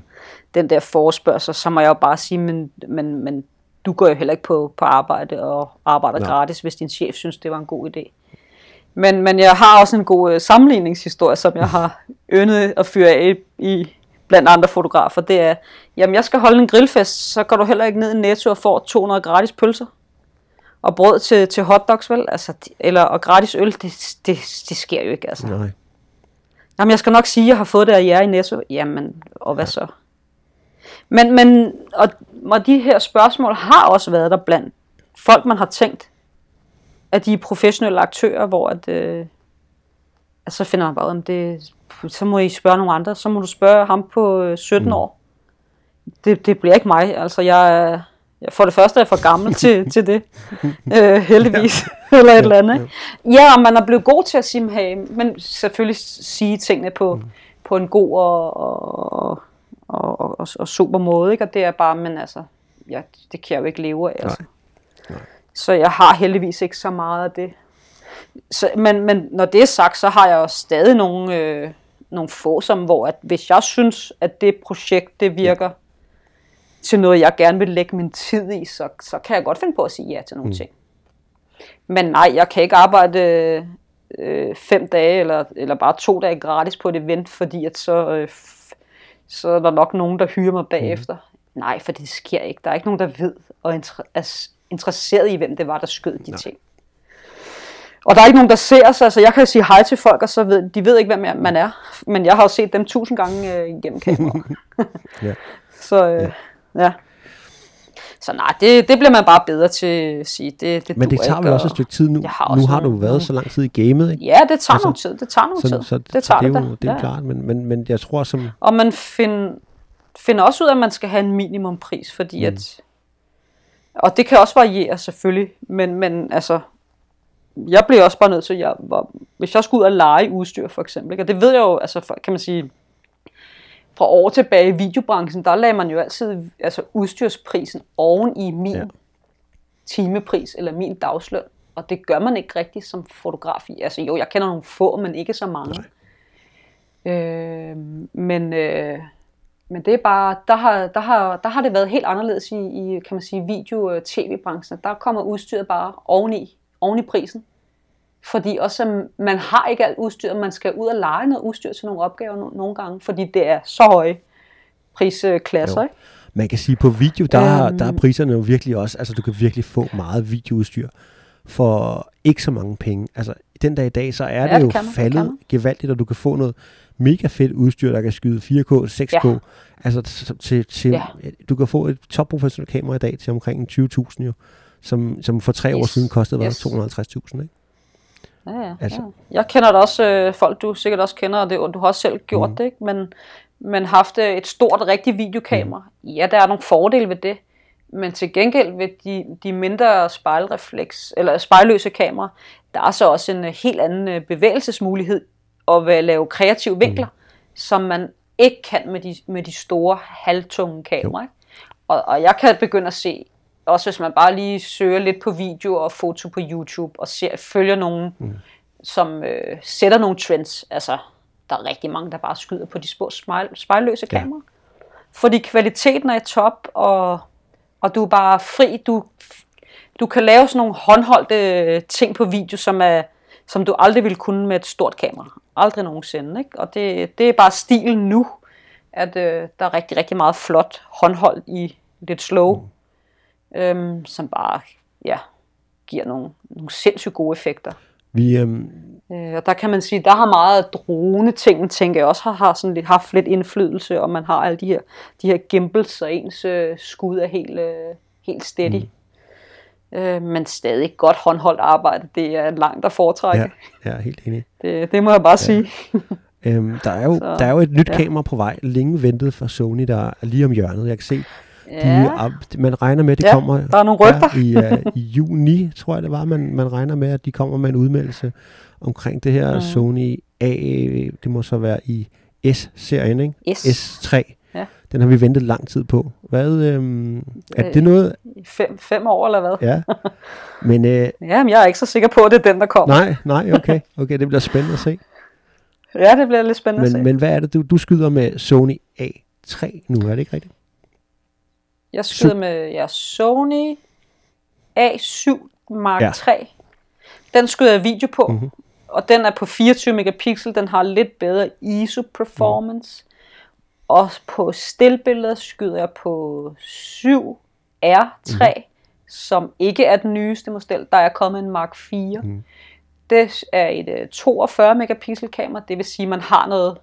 Den der forespørgsel, så må jeg jo bare sige, men, men, men du går jo heller ikke på, på arbejde og arbejder Nej. Gratis, hvis din chef synes, det var en god idé. Men, men jeg har også en god øh, sammenligningshistorie, som jeg har yndet at fyre af i blandt andre fotografer. Det er, jamen jeg skal holde en grillfest, så går du heller ikke ned i Netto og får 200 gratis pølser og brød til, til hotdogs, vel? Altså, eller, og gratis øl, det, det, det sker jo ikke, altså. Nej. Jamen, jeg skal nok sige, at jeg har fået det af jer i Netto. Jamen, og hvad så? Men, men og, og de her spørgsmål har også været der blandt folk, man har tænkt, at de er professionelle aktører, hvor at, øh, at så finder man bare, om det, så må I spørge nogle andre. Så må du spørge ham på øh, 17 mm. år. Det, det bliver ikke mig. Altså, jeg, for det første er jeg for gammel til, til det. Øh, heldigvis. eller et eller andet. ikke? Ja, og man er blevet god til at sige, hey, men selvfølgelig sige tingene på, mm. på en god og, og, og, og, super måde. Ikke? Og det er bare, men altså, ja, det kan jeg jo ikke leve af. Altså. Så jeg har heldigvis ikke så meget af det. Så, men, men når det er sagt, så har jeg jo stadig nogle, øh, nogle få, som, hvor at hvis jeg synes, at det projekt det virker til noget, jeg gerne vil lægge min tid i, så, så kan jeg godt finde på at sige ja til nogle mm. ting. Men nej, jeg kan ikke arbejde øh, fem dage eller, eller bare to dage gratis på et event, fordi at så, øh, så er der nok nogen, der hyrer mig bagefter. Mm. Nej, for det sker ikke. Der er ikke nogen, der ved og er interesseret i, hvem det var, der skød de nej. ting. Og der er ikke nogen, der ser sig, så jeg kan sige hej til folk, og så ved de ved ikke, hvem man er. Men jeg har jo set dem tusind gange øh, igennem kameraet. Ja. Så øh, ja. ja. Så nej, det, det bliver man bare bedre til at sige. Det, det Men det tager vel også og- et stykke tid nu. Har nu har du været så lang tid i gamet, ikke? Ja, det tager Altså, noget tid. Det tager noget Så, tid. så, det tager så det er det, jo det er ja. klart, men, men, men jeg tror som... Og man find, finder også ud af, at man skal have en minimumpris, fordi mm. at... Og det kan også variere selvfølgelig, men, men altså... Jeg bliver også bare nødt til, jeg, var, hvis jeg skulle ud og lege udstyr for eksempel, ikke? og det ved jeg jo, altså kan man sige, fra år tilbage i videobranchen, der lagde man jo altid altså udstyrsprisen oven i min Ja. timepris eller min dagsløn. Og det gør man ikke rigtigt som fotograf. Altså jo, jeg kender nogle få, men ikke så mange. Øh, men, øh, men det er bare, der har, der, har, der har det været helt anderledes i, i kan man sige, video- og tv-branchen. Der kommer udstyret bare oveni, oven i prisen. Fordi også, at man har ikke alt udstyr, man skal ud og lege noget udstyr til nogle opgaver no- nogle gange, fordi det er så høje prisklasser, Jo. ikke? Man kan sige, på video, der, er, Øhm. der er priserne jo virkelig også, altså du kan virkelig få meget videoudstyr for ikke så mange penge. Altså den dag i dag, så er Ja, det det jo man, det faldet gevaldigt, og du kan få noget mega fedt udstyr, der kan skyde 4K, 6K. Ja. Altså til, til, Ja. du kan få et topprofessionelt kamera i dag til omkring 20.000 jo, som, som for tre år Yes. siden kostede. Yes. 250.000, ikke? Ja, ja, Altså. ja. Jeg kender da også øh, folk, du sikkert også kender, og det, og du har også selv gjort mm. det, ikke? Men, men haft øh, et stort, rigtigt videokamera. Mm. Ja, der er nogle fordele ved det, men til gengæld ved de, de mindre spejlrefleks, eller spejlløse kameraer, der er så også en øh, helt anden øh, bevægelsesmulighed at lave kreative vinkler, mm. som man ikke kan med de, med de store, halvtunge kameraer. Og, og jeg kan begynde at se, også hvis man bare lige søger lidt på video og foto på YouTube, og ser, følger nogen, mm. som øh, sætter nogle trends. Altså, der er rigtig mange, der bare skyder på de små spejl, spejlløse Ja. kameraer. Fordi kvaliteten er i top, og, og du er bare fri. Du, du kan lave sådan nogle håndholdte ting på video, som, er, som du aldrig ville kunne med et stort kamera. Aldrig nogensinde. Ikke? Og det, det er bare stilen nu, at øh, der er rigtig, rigtig meget flot håndholdt i lidt slow, mm. Øhm, som bare ja, giver nogle, nogle sindssygt gode effekter. Vi, øhm, Øh, og der kan man sige, der har meget af drone-tingen, tænker jeg også, har, har sådan lidt, haft lidt indflydelse, og man har alle de her, de her gimbals, og ens øh, skud er helt, øh, helt steady. Mm. Øh, men stadig godt håndholdt arbejde, det er langt at foretrække. ja, er helt enig. Det, det må jeg bare ja. sige. Øhm, der, er jo, Så, der er jo et nyt ja. kamera på vej, længe ventet fra Sony, der er lige om hjørnet. Jeg kan se, de, Ja, er, man regner med, at det Ja, kommer der er nogle rygter. i, uh, i juni, tror jeg det var, man, man regner med, at de kommer med en udmeldelse omkring det her Mhm. Sony A, det må så være i S-serien, ikke? S. S3. Ja. Den har vi ventet lang tid på. Hvad, øhm, er Øh, det noget? Fem, fem år eller hvad? Ja. Men øh, Ja, men jeg er ikke så sikker på, at det er den, der kommer. nej, nej, okay. Okay, det bliver spændende at se. Ja, det bliver lidt spændende at se. Men, men hvad er det, du, du skyder med Sony A3 nu, er det ikke rigtigt? Jeg skyder med ja, Sony A7 Mark Ja. ja. 3. Den skyder jeg video på. Mhm. Mm-hmm. Og den er på 24 megapixel. Den har lidt bedre ISO performance. Mm. Og på stillbilleder skyder jeg på 7 R3, mm. som ikke er den nyeste model. Der er kommet en Mark 4. Mhm. Mm. det er et øh, 42 megapixel kamera, det vil sige, at man har noget,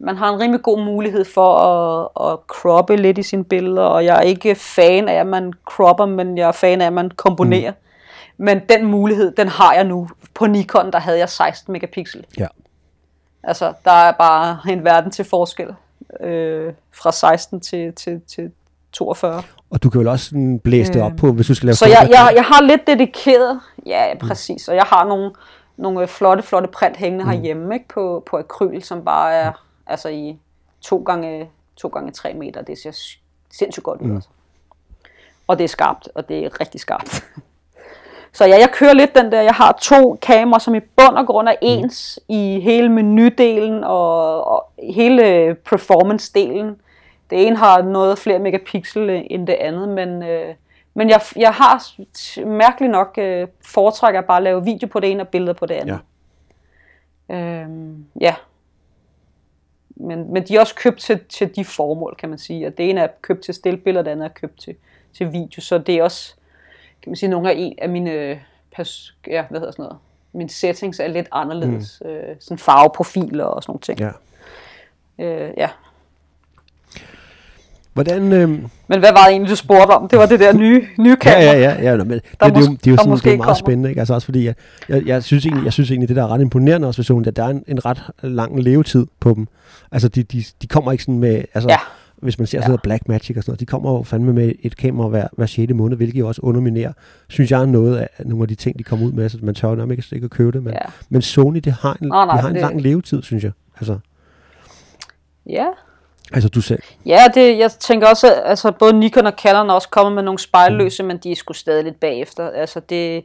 man har en rimelig god mulighed for at, at croppe lidt i sine billeder, og jeg er ikke fan af, at man cropper, men jeg er fan af, at man komponerer. Mm. Men den mulighed, den har jeg nu. På Nikon, der havde jeg 16 megapixel. Ja. Altså, der er bare en verden til forskel. Øh, fra 16 til, til, til 42. Og du kan vel også sådan blæse det op på, hvis du skal lave Så jeg, jeg, jeg har lidt dedikeret, ja præcis, og jeg har nogle, nogle flotte, flotte print hængende mm. herhjemme ikke, på, på akryl, som bare er altså i 2 gange 2 gange 3 meter. Det ser sindssygt godt ud. Mm. Altså. Og det er skarpt, og det er rigtig skarpt. Så ja, jeg kører lidt den der, jeg har to kameraer, som i bund og grund er ens mm. i hele menudelen og, og hele performance-delen. Det ene har noget flere megapixel end det andet, men, øh, men jeg, jeg har mærkeligt nok øh, foretrækker at bare lave video på det ene og billeder på det andet. Ja. Øhm, ja. Men, men de er også købt til, til de formål, kan man sige. Og det ene er købt til stillbilleder, det andet er købt til, til video. Så det er også, kan man sige, nogle af, en af mine pers- ja, hvad hedder sådan noget, mine settings er lidt anderledes. Mm. Øh, sådan farveprofiler og sådan nogle ting. Ja. Øh, ja. Hvordan, øh... Men hvad var det egentlig, du spurgte om? Det var det der nye, nye kamera. Ja, ja, ja. ja men det, det, det, det, det, er jo sådan, det er meget kommer. spændende. Ikke? Altså også fordi, jeg, jeg, jeg, synes egentlig, jeg synes egentlig, det der er ret imponerende også ved Sony, at der er en, en ret lang levetid på dem. Altså de, de, de kommer ikke sådan med, altså ja. hvis man ser ja. sådan noget Black Magic og sådan noget, de kommer jo fandme med et kamera hver, hver 6. måned, hvilket jo også underminerer, synes jeg, er noget af nogle af de ting, de kommer ud med, så man tør nok ikke, ikke at købe det, men, ja. men Sony, det har en, oh, nej, de har en det... lang levetid, synes jeg. Altså. Ja, Altså du selv? Ja, det, jeg tænker også, at altså, både Nikon og Canon også kommer med nogle spejlløse, mm. men de er sgu stadig lidt bagefter. Altså det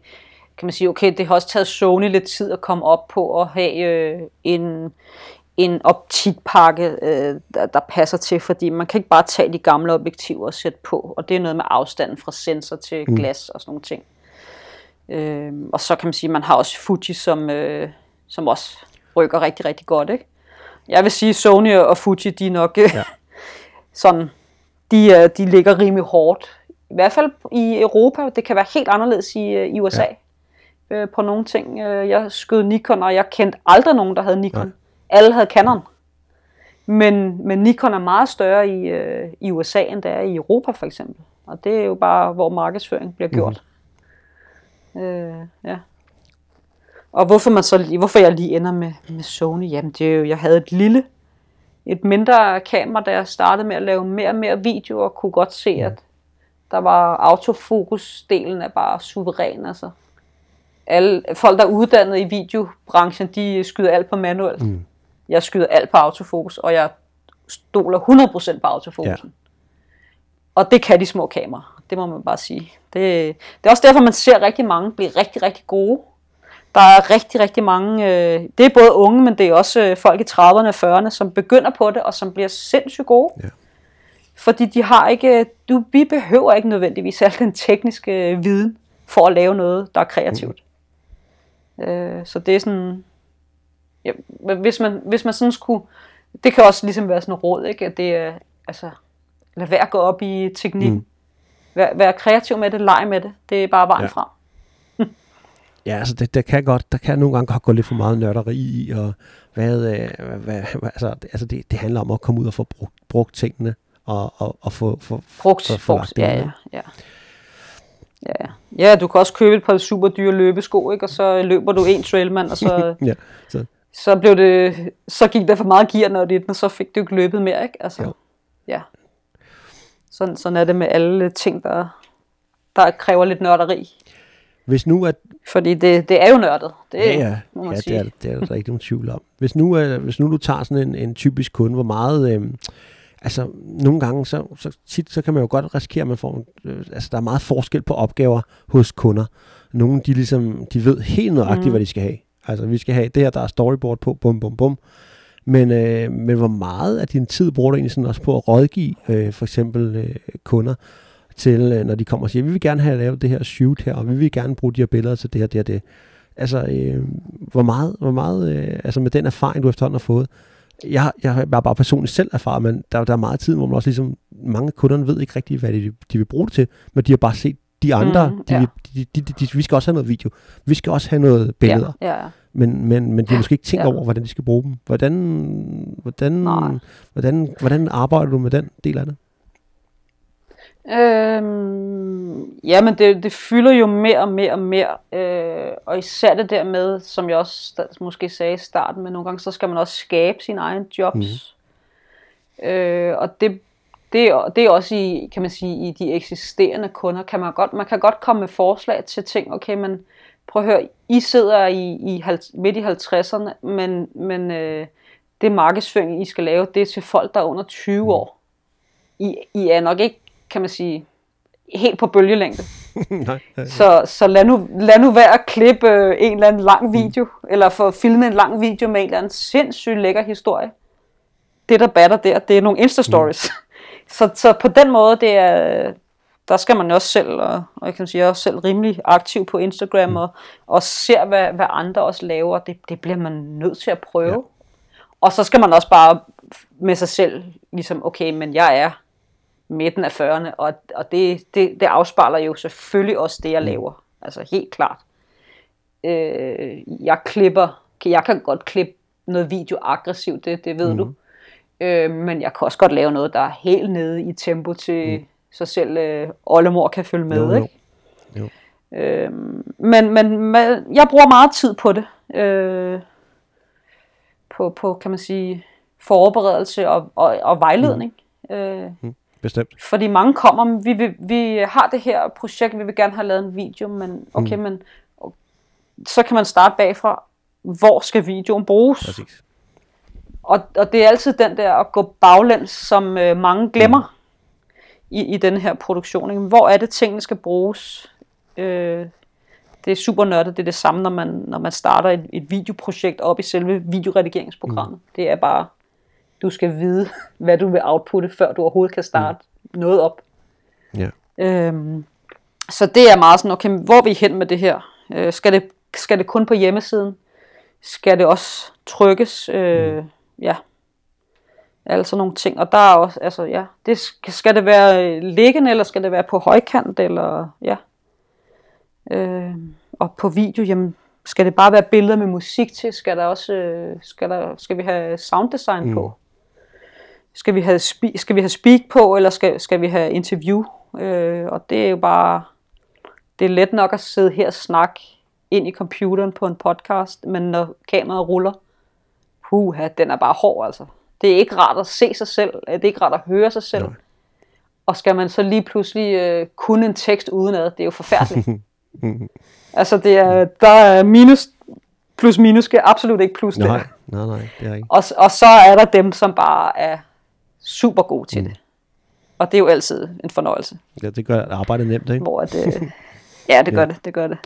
kan man sige, okay, det har også taget Sony lidt tid at komme op på at have øh, en, en optikpakke, øh, der, der passer til, fordi man kan ikke bare tage de gamle objektiver og sætte på, og det er noget med afstanden fra sensor til mm. glas og sådan nogle ting. Øh, og så kan man sige, at man har også Fuji, som, øh, som også rykker rigtig, rigtig godt, ikke? Jeg vil sige, Sony og Fuji, de er nok ja. sådan, de, de ligger rimelig hårdt. I hvert fald i Europa, det kan være helt anderledes i, i USA. Ja. Øh, på nogle ting. Øh, jeg skød Nikon, og jeg kendte aldrig nogen, der havde Nikon. Ja. Alle havde Canon. Men, men Nikon er meget større i, øh, i USA, end det er i Europa for eksempel. Og det er jo bare, hvor markedsføring bliver gjort. Mm. Øh, ja. Og hvorfor, man så, hvorfor jeg lige ender med, med Sony, jamen det er jo, jeg havde et lille, et mindre kamera, da jeg startede med at lave mere og mere video, og kunne godt se, at der var autofokus-delen er bare suveræn, altså. Alle, folk, der er uddannet i videobranchen, de skyder alt på manuelt. Mm. Jeg skyder alt på autofokus, og jeg stoler 100% på autofokusen. Ja. Og det kan de små kameraer, det må man bare sige. Det, det er også derfor, man ser rigtig mange blive rigtig, rigtig gode der er rigtig, rigtig mange, øh, det er både unge, men det er også øh, folk i 30'erne og 40'erne, som begynder på det, og som bliver sindssygt gode. Ja. Fordi de har ikke, du, vi behøver ikke nødvendigvis al den tekniske øh, viden, for at lave noget, der er kreativt. Mm. Øh, så det er sådan, ja, hvis, man, hvis man sådan skulle, det kan også ligesom være sådan en råd, ikke? at det er, altså, lad være at gå op i teknik. Mm. Vær, vær kreativ med det, leg med det. Det er bare vejen ja. frem. Ja, altså det, det kan godt, der kan nogle gange godt gå lidt for meget nørderi i, og hvad, øh, hvad, hvad altså, det, altså det, det handler om at komme ud og få brugt, brugt tingene, og, og, og få, få, brugt, få, få brugt, ja, ja, ja. Ja, ja, du kan også købe et par super dyre løbesko, ikke? og så løber du en trailmand, og så, ja, så. så, blev det, så gik der for meget gear når det, og så fik du ikke løbet mere. Ikke? Altså, jo. ja. Sådan, sådan er det med alle ting, der, der kræver lidt nørderi. Hvis nu at... Fordi det, det er jo nørdet. Det, ja, ja. Må man ja sige. det, er, det er der ikke nogen tvivl om. Hvis nu, uh, hvis nu du tager sådan en, en typisk kunde, hvor meget... Øh, altså, nogle gange, så, så, tit, så kan man jo godt risikere, at man får... Øh, altså, der er meget forskel på opgaver hos kunder. Nogle, de ligesom, de ved helt nøjagtigt, mm. hvad de skal have. Altså, vi skal have det her, der er storyboard på, bum, bum, bum. Men, øh, men hvor meget af din tid bruger du egentlig sådan også på at rådgive øh, for eksempel øh, kunder? Til, øh, når de kommer og siger, vi vil gerne have lavet det her shoot her, og vi vil gerne bruge de her billeder til det her, det her, det. Altså, øh, hvor meget, hvor meget øh, altså med den erfaring, du efterhånden har fået, jeg, jeg har bare personligt selv erfaret, men der, der er meget tid, hvor man også ligesom, mange kunderne ved ikke rigtigt, hvad de, de vil bruge det til, men de har bare set de andre, Mhm, de, ja. de, de, de, de, de, vi skal også have noget video. Vi skal også have noget billeder. Ja, ja, ja. Men, men, men de har måske ikke tænkt Ja. over, hvordan de skal bruge dem. Hvordan, hvordan, Nej. hvordan, hvordan arbejder du med den del af det? Øhm, ja, men det, det fylder jo mere og mere og mere. Øh, og især det der med, som jeg også måske sagde i starten, men nogle gange så skal man også skabe sine egne jobs. Mm. Øh, og det, det, er- det er også i, kan man sige, i de eksisterende kunder, kan man godt, man kan godt komme med forslag til ting, okay, men prøv at høre, I sidder i, i midt i 50'erne, men, men øh, det markedsføring, I skal lave, det er til folk, der er under 20 år. I, I er nok ikke, kan man sige, helt på bølgelængde. Nej. Så, så lad, nu, lad nu være at klippe øh, en eller anden lang video, mm. eller få filmet en lang video med en eller anden sindssygt lækker historie. Det, der batter der, det er nogle Insta-stories. Mm. så, så på den måde, det er, der skal man også selv, og, og jeg kan sige, også selv rimelig aktiv på Instagram, mm. og, og ser, hvad, hvad andre også laver. Det, det bliver man nødt til at prøve. Ja. Og så skal man også bare med sig selv, ligesom, okay, men jeg er midten af 40'erne, og, og det, det, det afspejler jo selvfølgelig også det, jeg laver. Altså helt klart. Øh, jeg klipper, jeg kan godt klippe noget video aggressivt, det, det ved mm. du. Øh, men jeg kan også godt lave noget, der er helt nede i tempo til mm. så selv øh, oldemor kan følge med. Jo, jo. Ikke? Jo. Øhm, men, men men jeg bruger meget tid på det. Øh, på, på, kan man sige, forberedelse og, og, og vejledning. Mm. Øh, Bestemt. fordi mange kommer, vi, vi, vi har det her projekt, vi vil gerne have lavet en video, men okay, mm. men så kan man starte bagfra, hvor skal videoen bruges? Præcis. Og, og det er altid den der at gå baglæns, som øh, mange glemmer i, i den her produktion. Ikke? Hvor er det, tingene skal bruges? Øh, det er super nørdet. Det er det samme, når man, når man starter et, et videoprojekt op i selve videoredigeringsprogrammet. Mm. Det er bare, du skal vide, hvad du vil outputte, før du overhovedet kan starte mm. noget op. Ja. Øhm, så det er meget sådan, okay, hvor er vi hen med det her? Øh, skal, det, skal det kun på hjemmesiden? Skal det også trykkes? Øh, mm. Ja. Altså nogle ting. Og der er også, altså ja, det skal, skal det være øh, liggende, eller skal det være på højkant, eller ja. Øh, og på video, jamen, skal det bare være billeder med musik til? Skal der også, øh, skal, der, skal vi have sounddesign mm. Skal vi have, spe- skal vi have speak på, eller skal, skal vi have interview? Øh, og det er jo bare, det er let nok at sidde her og snakke ind i computeren på en podcast, men når kameraet ruller, puha, den er bare hård altså. Det er ikke rart at se sig selv, det er ikke rart at høre sig selv. Nej. Og skal man så lige pludselig øh, kunne en tekst udenad, det er jo forfærdeligt. altså det er, der er minus, plus minus skal absolut ikke plus Nej, der. nej, nej, det er ikke. Og, og så er der dem, som bare er super gode til mm. det. Og det er jo altid en fornøjelse. Ja, det gør arbejdet nemt, ikke? Hvor at, øh, ja, det gør Ja. det, det gør det.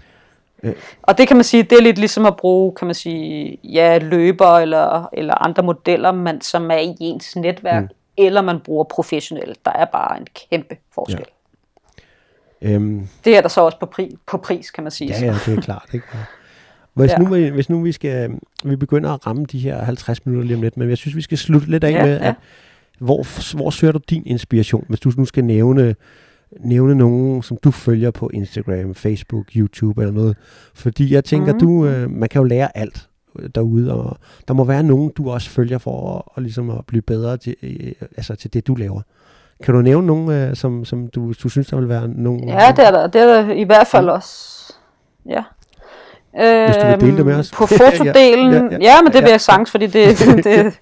Øh. Og det kan man sige, det er lidt ligesom at bruge, kan man sige, ja, løber eller, eller andre modeller, man, som er i ens netværk, mm. eller man bruger professionelt. Der er bare en kæmpe forskel. Ja. Øhm, Det er der så også på, pri, på pris, kan man sige. ja, ja, det er klart, ikke? Hvis, Ja. nu, vi- hvis nu vi skal, vi begynder at ramme de her 50 minutter lige om lidt, men jeg synes, vi skal slutte lidt af Ja, med, ja. at hvor, hvor søger du din inspiration, hvis du nu skal nævne, nævne nogen, som du følger på Instagram, Facebook, YouTube eller noget. Fordi jeg tænker, Mhm. du, øh, man kan jo lære alt derude, og der må være nogen, du også følger for at, og ligesom at blive bedre til, øh, altså til det, du laver. Kan du nævne nogen, øh, som, som du, du synes, der vil være nogen? Ja, det er der, det er der i hvert fald også. Ja. Hvis du vil dele det med Øhm, os. På fotodelen, Ja, ja, ja, ja, ja. ja, men det vil Ja. jeg sagtens, fordi det, det, det,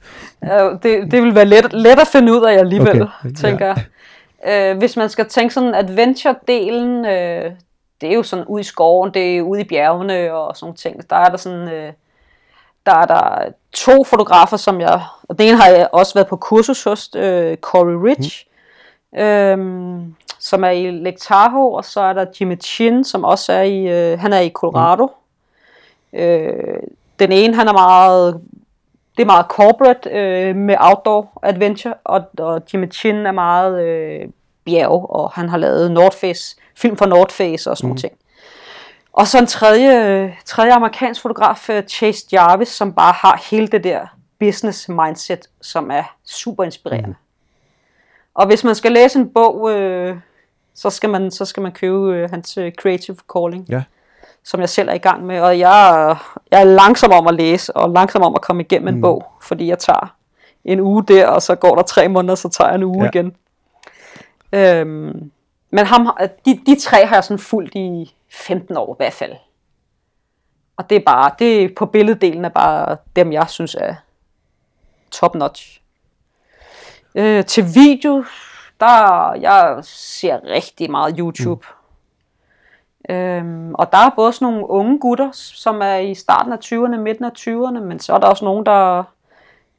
det, det vil være let, let at finde ud af alligevel, Okay, tænker jeg. Øh, hvis man skal tænke sådan adventure-delen, øh, det er jo sådan ude i skoven, det er ude i bjergene og sådan ting. Der er der sådan, øh, der er der to fotografer, som jeg, og den ene har jeg også været på kursus hos, øh, Corey Rich, mm. øhm, som er i Lake Tahoe, og så er der Jimmy Chin, som også er i, øh, han er i Colorado. Øh, den ene, han er meget, det er meget corporate øh, med outdoor adventure, og, og Jimmy Chin er meget øh, bjerg, og han har lavet North Face, film for North Face og sådan mm. nogle ting. Og så en tredje, tredje amerikansk fotograf, øh, Chase Jarvis, som bare har hele det der business mindset, som er super inspirerende. Mm. Og hvis man skal læse en bog, øh, så skal man, så skal man købe øh, hans øh, Creative Calling, Ja. Som jeg selv er i gang med. Og jeg, jeg er langsom om at læse, og langsom om at komme igennem en Mm. bog, fordi jeg tager en uge der, og så går der tre måneder, så tager jeg en uge Ja. igen. Øhm, men ham, de, de tre har jeg sådan fulgt i 15 år i hvert fald. Og det er bare, det på billeddelen er bare dem, jeg synes er top notch. Øh, til video, der jeg ser rigtig meget YouTube. Mm. Øhm, og der er både sådan nogle unge gutter, som er i starten af 20'erne, midten af 20'erne, men så er der også nogen, der,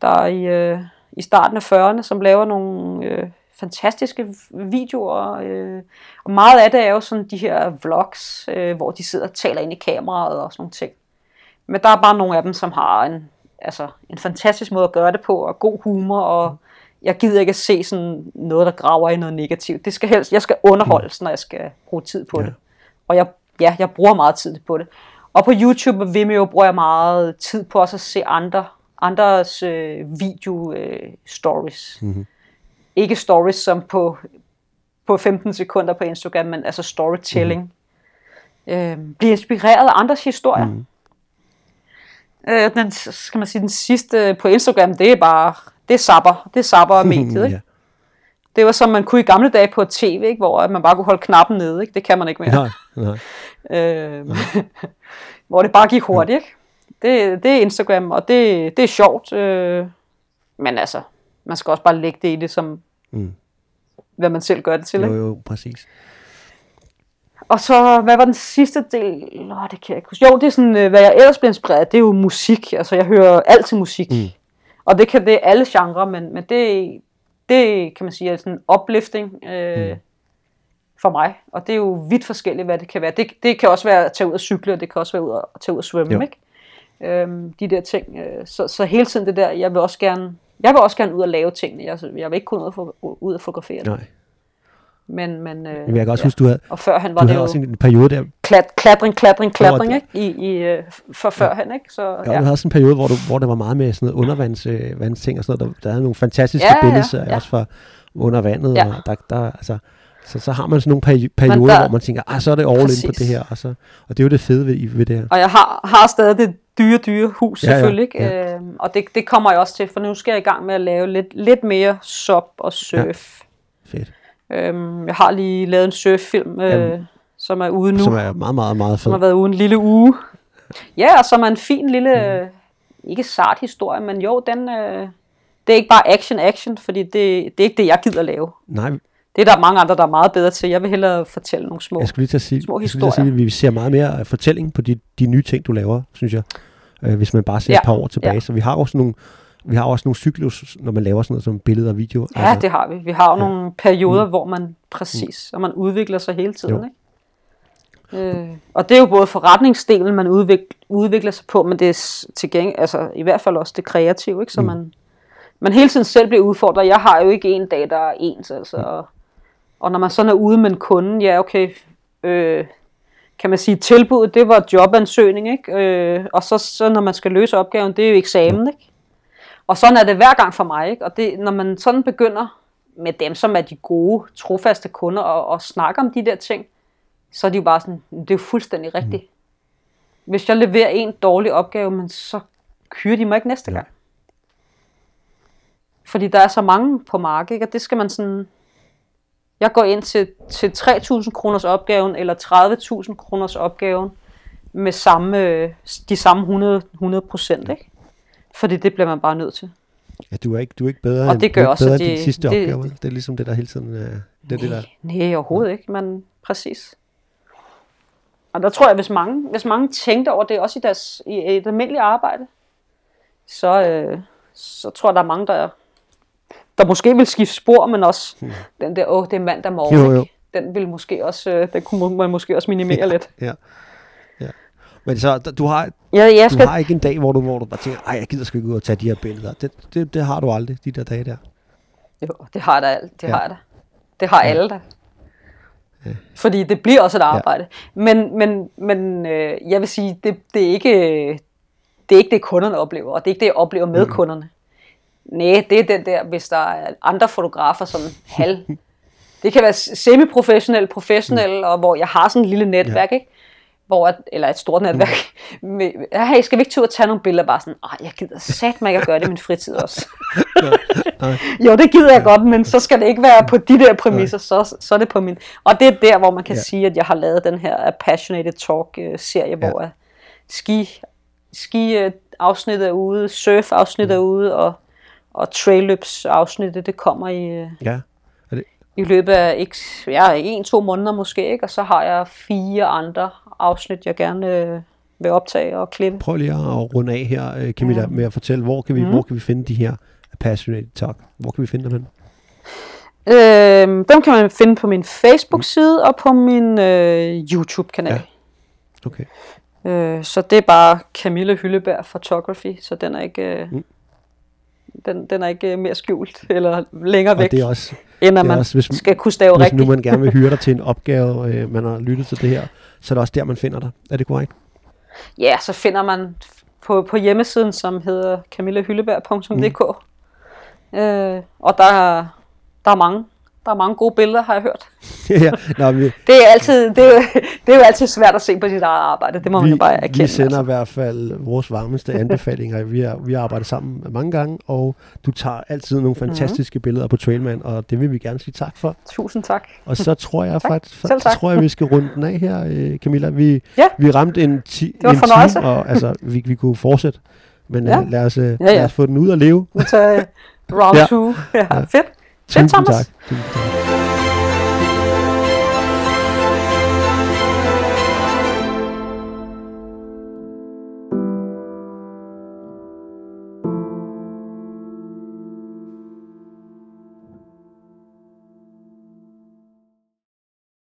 der er i, øh, i starten af 40'erne, som laver nogle øh, fantastiske videoer. Øh, og meget af det er jo sådan de her vlogs, øh, hvor de sidder og taler ind i kameraet og sådan nogle ting. Men der er bare nogle af dem, som har en, altså, en fantastisk måde at gøre det på, og god humor, og jeg gider ikke at se sådan noget, der graver i noget negativt. Det skal helst, jeg skal underholdes, når jeg skal bruge tid på Ja. det. Og jeg, ja, jeg bruger meget tid på det. Og på YouTube og Vimeo bruger jeg meget tid på også at se andre, andres øh, video øh, stories. Mhm. Ikke stories som på, på 15 sekunder på Instagram, men altså storytelling. Mm. Øh, blive inspireret af andres historier. Mhm. Øh, den, skal man sige, den sidste på Instagram, det er bare, det er sapper, det er sapper mediet, ikke? ja. Det var som man kunne i gamle dage på tv, ikke? hvor man bare kunne holde knappen nede, ikke? det kan man ikke mere. Nej, nej. Øh, hvor det bare gik hurtigt, ikke? Det, det er Instagram, og det, det er sjovt. Øh, men altså, man skal også bare lægge det i det, som Mm. hvad man selv gør det til. Jo, Ikke? jo, præcis. Og så, hvad var den sidste del? Nå, det kan jeg ikke huske. Jo, det er sådan, øh, hvad jeg ellers bliver inspireret af, det er jo musik. Altså, jeg hører altid musik. Mm. Og det kan det er alle genrer, men, men det, det kan man sige er sådan en uplifting øh, Mm. for mig. Og det er jo vidt forskelligt, hvad det kan være. Det, det kan også være at tage ud og cykle, og det kan også være ud at tage ud og svømme, Jo. ikke? Øhm, de der ting. Øh, så, så hele tiden det der, jeg vil også gerne, jeg vil også gerne ud og lave tingene. Jeg, jeg vil ikke kun ud og, ud og fotografere. Nej. Men, men, øh, Men jeg kan også huske, du havde, og førhen var du det havde jo også en periode der, klat, klatring, klatring, klatring, ikke? I, i, øh, for førhen, ikke? Så, Ja, ja. du havde sådan en periode, hvor, du, hvor der var meget med sådan noget undervands, øh, og sådan noget. Der, der er nogle fantastiske Ja, ja, ja, billeder ja. også fra under vandet. Ja. Og der, der, altså, så, så har man sådan nogle peri- perioder, der- hvor man tænker, ah, så er det all på det her. Og, så, og det er jo det fede ved, ved det her. Og jeg har, har stadig det dyre, dyre hus, Ja, ja, selvfølgelig. Ikke? ja. Øhm, og det, det kommer jeg også til, for nu skal jeg i gang med at lave lidt, lidt mere sop og surf. Fedt. Øhm, jeg har lige lavet en surffilm, øh, Jamen, som er ude nu, Som er meget, meget, meget fed. som har været ude en lille uge. Ja, og som er en fin lille, mm. ikke sart historie, men jo, den, øh, det er ikke bare action-action, fordi det, det er ikke det, jeg gider lave. Nej, Det er der mange andre, der er meget bedre til. Jeg vil hellere fortælle nogle små. jeg skulle lige til at sige, Små jeg skulle lige til at sige at vi ser meget mere øh, fortælling på de, de nye ting, du laver, synes jeg. Øh, hvis man bare ser Ja, et par år tilbage. ja. Så vi har også nogle, vi har også nogle cyklus, når man laver sådan noget som billeder og video. Ja, det har vi. Vi har jo Ja. nogle perioder, mm. hvor man præcis, og man udvikler sig hele tiden. Jo. Ikke? Øh, og det er jo både forretningsdelen, man udvikler, udvikler sig på, men det er til gengæld, altså i hvert fald også det kreative, ikke? så Mm. man, man hele tiden selv bliver udfordret. Jeg har jo ikke en dag, der er ens, altså. Mm. Og, og når man sådan er ude med en kunde, ja okay, øh, kan man sige, tilbuddet, det var jobansøgning, ikke? Øh, og så, så når man skal løse opgaven, det er jo eksamen, ikke? Og sådan er det hver gang for mig, ikke? Og det, når man sådan begynder med dem, som er de gode, trofaste kunder, og, og snakker om de der ting, så er de jo bare sådan, det er jo fuldstændig rigtigt. Mm. Hvis jeg leverer en dårlig opgave, men så hyrer de mig ikke næste gang. Fordi der er så mange på markedet, ikke? og det skal man sådan... Jeg går ind til, til 3.000 kroners opgaven, eller 30.000 kroners opgaven, med samme, de samme 100, 100 procent, ikke? Fordi det bliver man bare nødt til. Ja, du er ikke, du er ikke bedre, Og det gør også, bedre at end din sidste det- opgave. Det er ligesom det, der hele tiden øh, det er det, der... Nej, overhovedet ikke, men præcis. Og der tror jeg, hvis mange, hvis mange tænkte over det, også i, deres, i et almindeligt arbejde, så, øh, så tror jeg, der er mange, der, der måske vil skifte spor, men også den der, åh, det er mandag morgen, Hmm. Jo, jo. ikke? den vil måske også, øh, den kunne man måske også minimere lidt. Ja. ja. Men så, du har, Ja, jeg du skal, har ikke en dag, hvor du, hvor du bare tænker, ej, jeg gider sgu ikke ud og tage de her billeder. Det, det, det har du aldrig, de der dage der. jo, det har da, alt. det Ja. har jeg da. Det har Ja. alle da. Ja. Fordi det bliver også et arbejde. Men, men, men øh, jeg vil sige, det, det, er ikke, det er ikke det, kunderne oplever, og det er ikke det, jeg oplever med mm. kunderne. Nej, det er den der, hvis der er andre fotografer, som halv, det kan være semi-professionel, professionel, mm. og hvor jeg har sådan et lille netværk, ja. ikke? Hvor, at, eller et stort netværk. Mm. Med, hey, skal vi ikke tage og tage nogle billeder? Bare sådan, Ej, jeg gider sat mig ikke at gøre det i min fritid også. jo, det gider jeg godt, men så skal det ikke være på de der præmisser, så, så er det på min. Og det er der, hvor man kan ja. sige, at jeg har lavet den her Appassionated Talk-serie, øh, hvor ja. ski, ski øh, afsnittet er ude, surf afsnittet mm. er ude, og, og trailløbs afsnittet, det kommer i, øh, ja. i løbet af ikke, ja, en-to måneder måske, ikke? og så har jeg fire andre afsnit, jeg gerne øh, vil optage og klippe. Prøv lige at runde af her, Camilla, ja. med at fortælle, hvor kan vi, mm. hvor kan vi finde de her Appassionated Talk? Hvor kan vi finde dem hen? Øh, dem kan man finde på min Facebook-side mm. og på min øh, YouTube-kanal. Ja. Okay. Øh, så det er bare Camille Hylleberg Photography, så den er ikke, øh, mm. den, den er ikke mere skjult eller længere og væk, det er også, end at man også, hvis, skal kunne stave hvis rigtigt. Hvis nu man gerne vil hyre dig til en opgave, øh, man har lyttet til det her, så er det også der, man finder dig. Er det korrekt? Ja, så finder man på, på hjemmesiden, som hedder camillehylleberg.dk. Mm. Øh, og der, der er mange der er mange gode billeder, har jeg hørt. ja, nå, vi, det, er altid, det, er jo, det er jo altid svært at se på sit eget arbejde, det må vi, man jo bare erkende. Vi sender altså. i hvert fald vores varmeste anbefalinger. vi, har, vi har arbejdet sammen mange gange, og du tager altid nogle mhm. fantastiske mm-hmm. billeder på Trailman, og det vil vi gerne sige tak for. Tusind tak. Og så tror jeg faktisk, så tror jeg, vi skal runde den af her, øh, Camilla. Vi, ja. vi ramte en, ti, det var en time, og altså, vi, vi kunne fortsætte. Men ja. uh, lad, os, uh, ja, ja. lad os få den ud og leve. Nu tager round 2. ja. ja. Fedt. Tusind Thomas. tak.